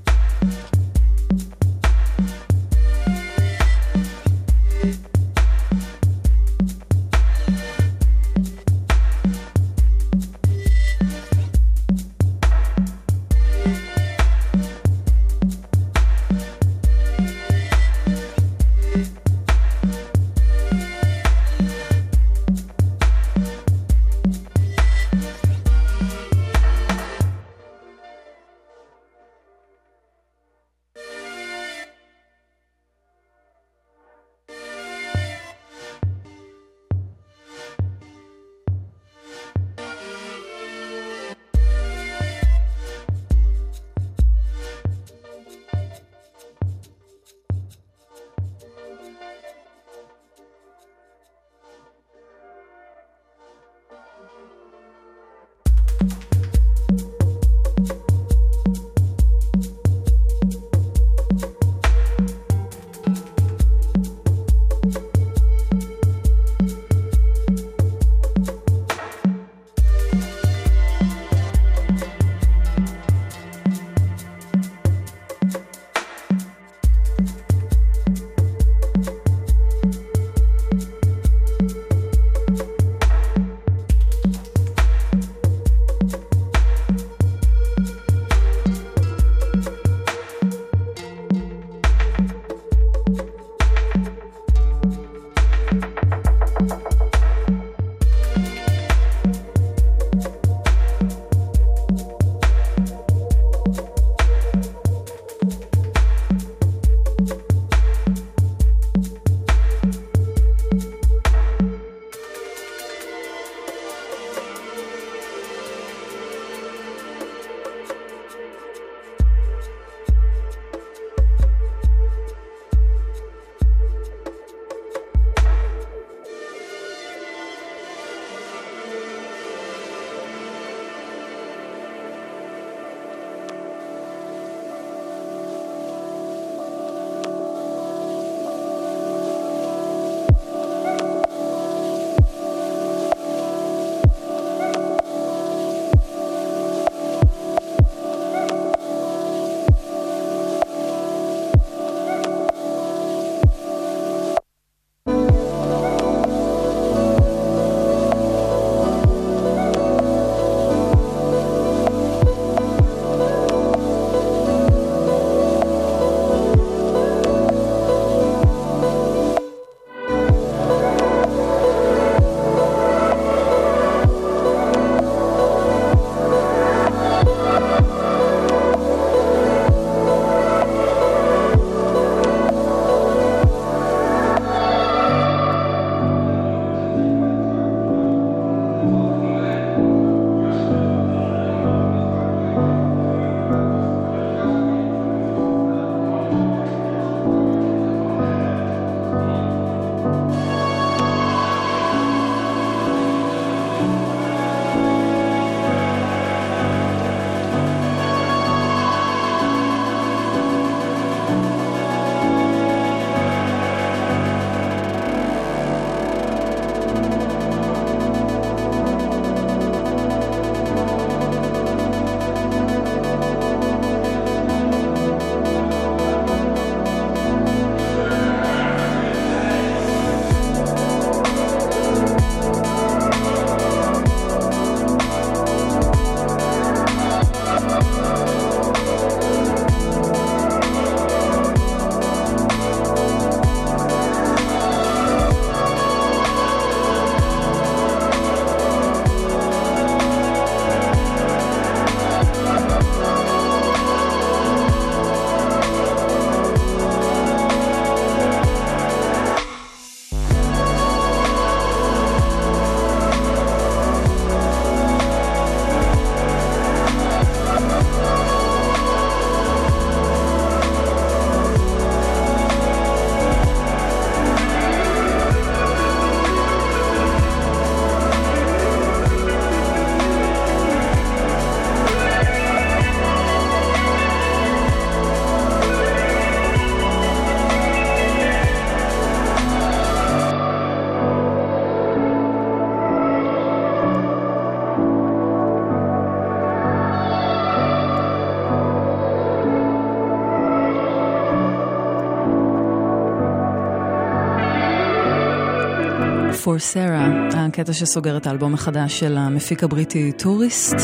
For Sarah, הקטע שסוגר את האלבום החדש של המפיק הבריטי Tourist,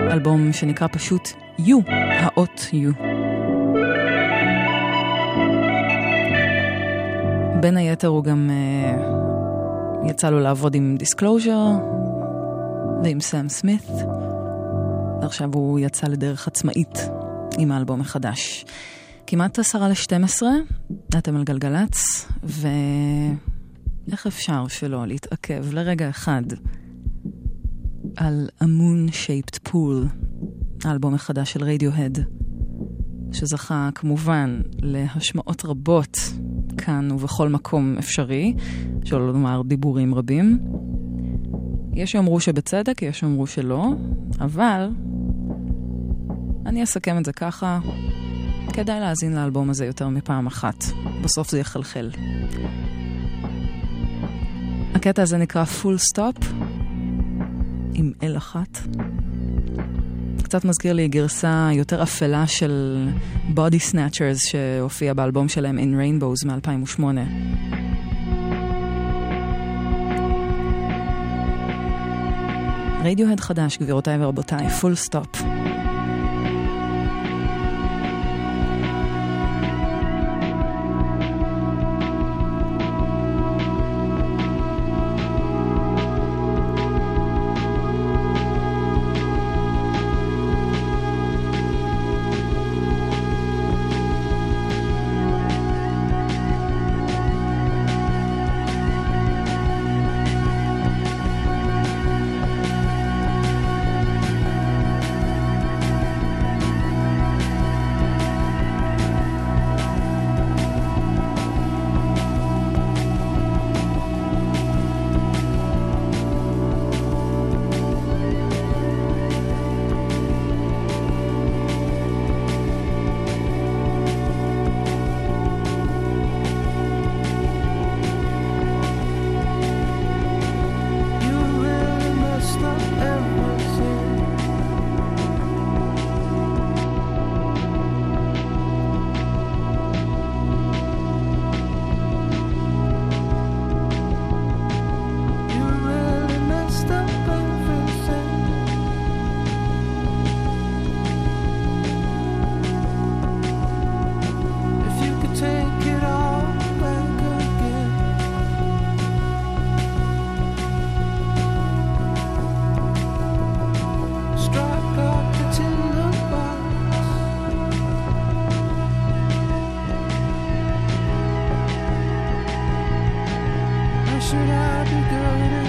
אלבום שנקרא פשוט U, האות U. בין היתר הוא גם uh, יצא לו לעבוד עם Disclosure ועם סאם סמית, ועכשיו הוא יצא לדרך עצמאית עם האלבום החדש. כמעט עשרה לשתים עשרה, אתם על גלגלצ, ואיך אפשר שלא להתעכב לרגע אחד על Moon Shaped Pool, האלבום החדש של רדיוהד, שזכה כמובן להשמעות רבות כאן ובכל מקום אפשרי, שלא לומר דיבורים רבים. יש שיאמרו שבצדק, יש שיאמרו שלא, אבל אני אסכם את זה ככה, כדאי להאזין לאלבום הזה יותר מפעם אחת. בסוף זה יחלחל. הקטע הזה נקרא Full Stop, עם אל אחת. קצת מזכיר לי גרסה יותר אפלה של Body Snatchers שהופיע באלבום שלהם In Rainbows מ-2008. רדיוהד חדש, גבירותיי ורבותיי, Full Stop. not be good.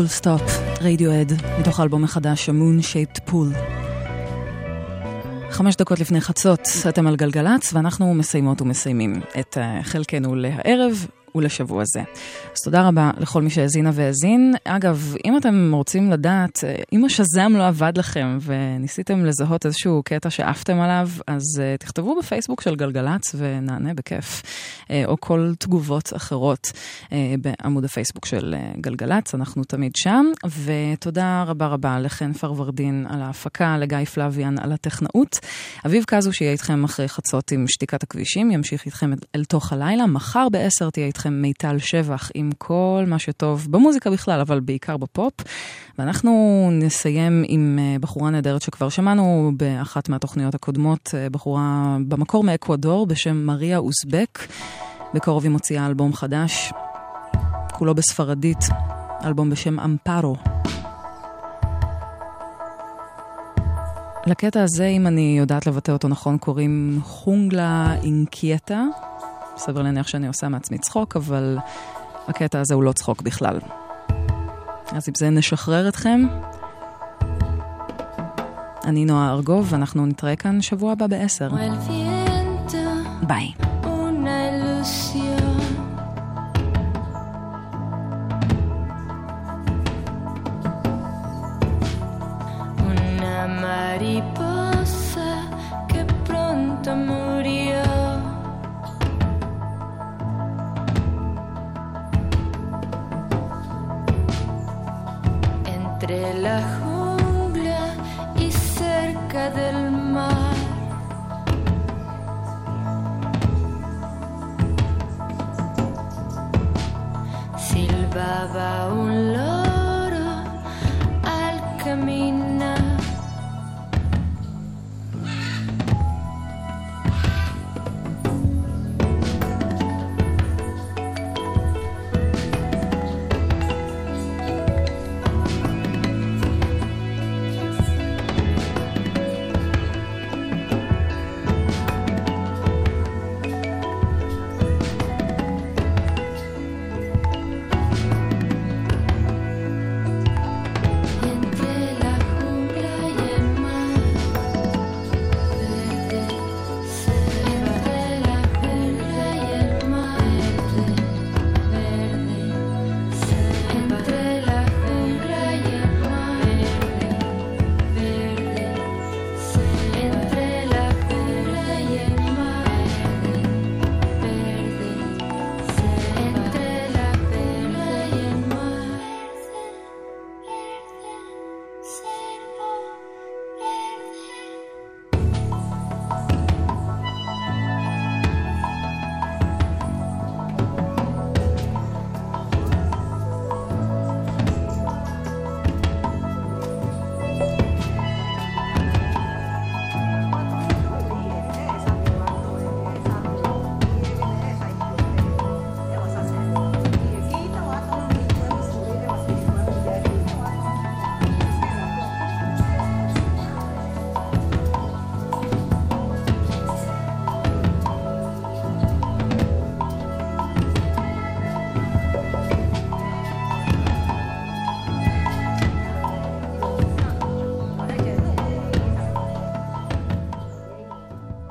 Ful Stop, Radiohead, מתוך האלבום החדש, A Moon Shaped Pool. חמש דקות לפני חצות, אתם על גלגלצ, ואנחנו מסיימות ומסיימים את אה, חלקנו להערב. ולשבוע זה. תודה רבה לכל מי שהאזינה והאזין. אגב, אם אתם רוצים לדעת, אה, אם ה Shazam לא עבד לכם וניסיתם לזהות איזשהו קטע שעפתם עליו, אז uh, תכתבו בפייסבוק של גלגלצ ונענה בכיף. Uh, או כל תגובות אחרות בעמוד הפייסבוק של גלגלצ, אנחנו תמיד שם. ותודה רבה רבה לחן פרוורדין על ההפקה, לגיא פלוויאן על הטכנאות. אביב קזו שיהיה איתכם אחרי חצות עם שתיקת הכבישים, ימשיך איתכם אל תוך הלילה. מחר בעשר תהיה איתכם מיטל שבח עם כל מה שטוב במוזיקה בכלל, אבל בעיקר בפופ. ואנחנו נסיים עם אה, בחורה נהדרת שכבר שמענו באחת מהתוכניות הקודמות, אה, בחורה במקור מאקוודור בשם מריה אוזבק. בקרוב היא מוציאה אלבום חדש, כולו בספרדית, אלבום בשם אמפרו. לקטע הזה, אם אני יודעת לבטא אותו נכון, קוראים חונגלה אינקייטה. סביר להניח שאני עושה מעצמי צחוק, אבל הקטע הזה הוא לא צחוק בכלל. אז עם זה נשחרר אתכם. אני נועה ארגוב, ואנחנו נתראה כאן שבוע הבא בעשר. ביי.
Mariposa Entre la jungla y cerca del mar. silbaba un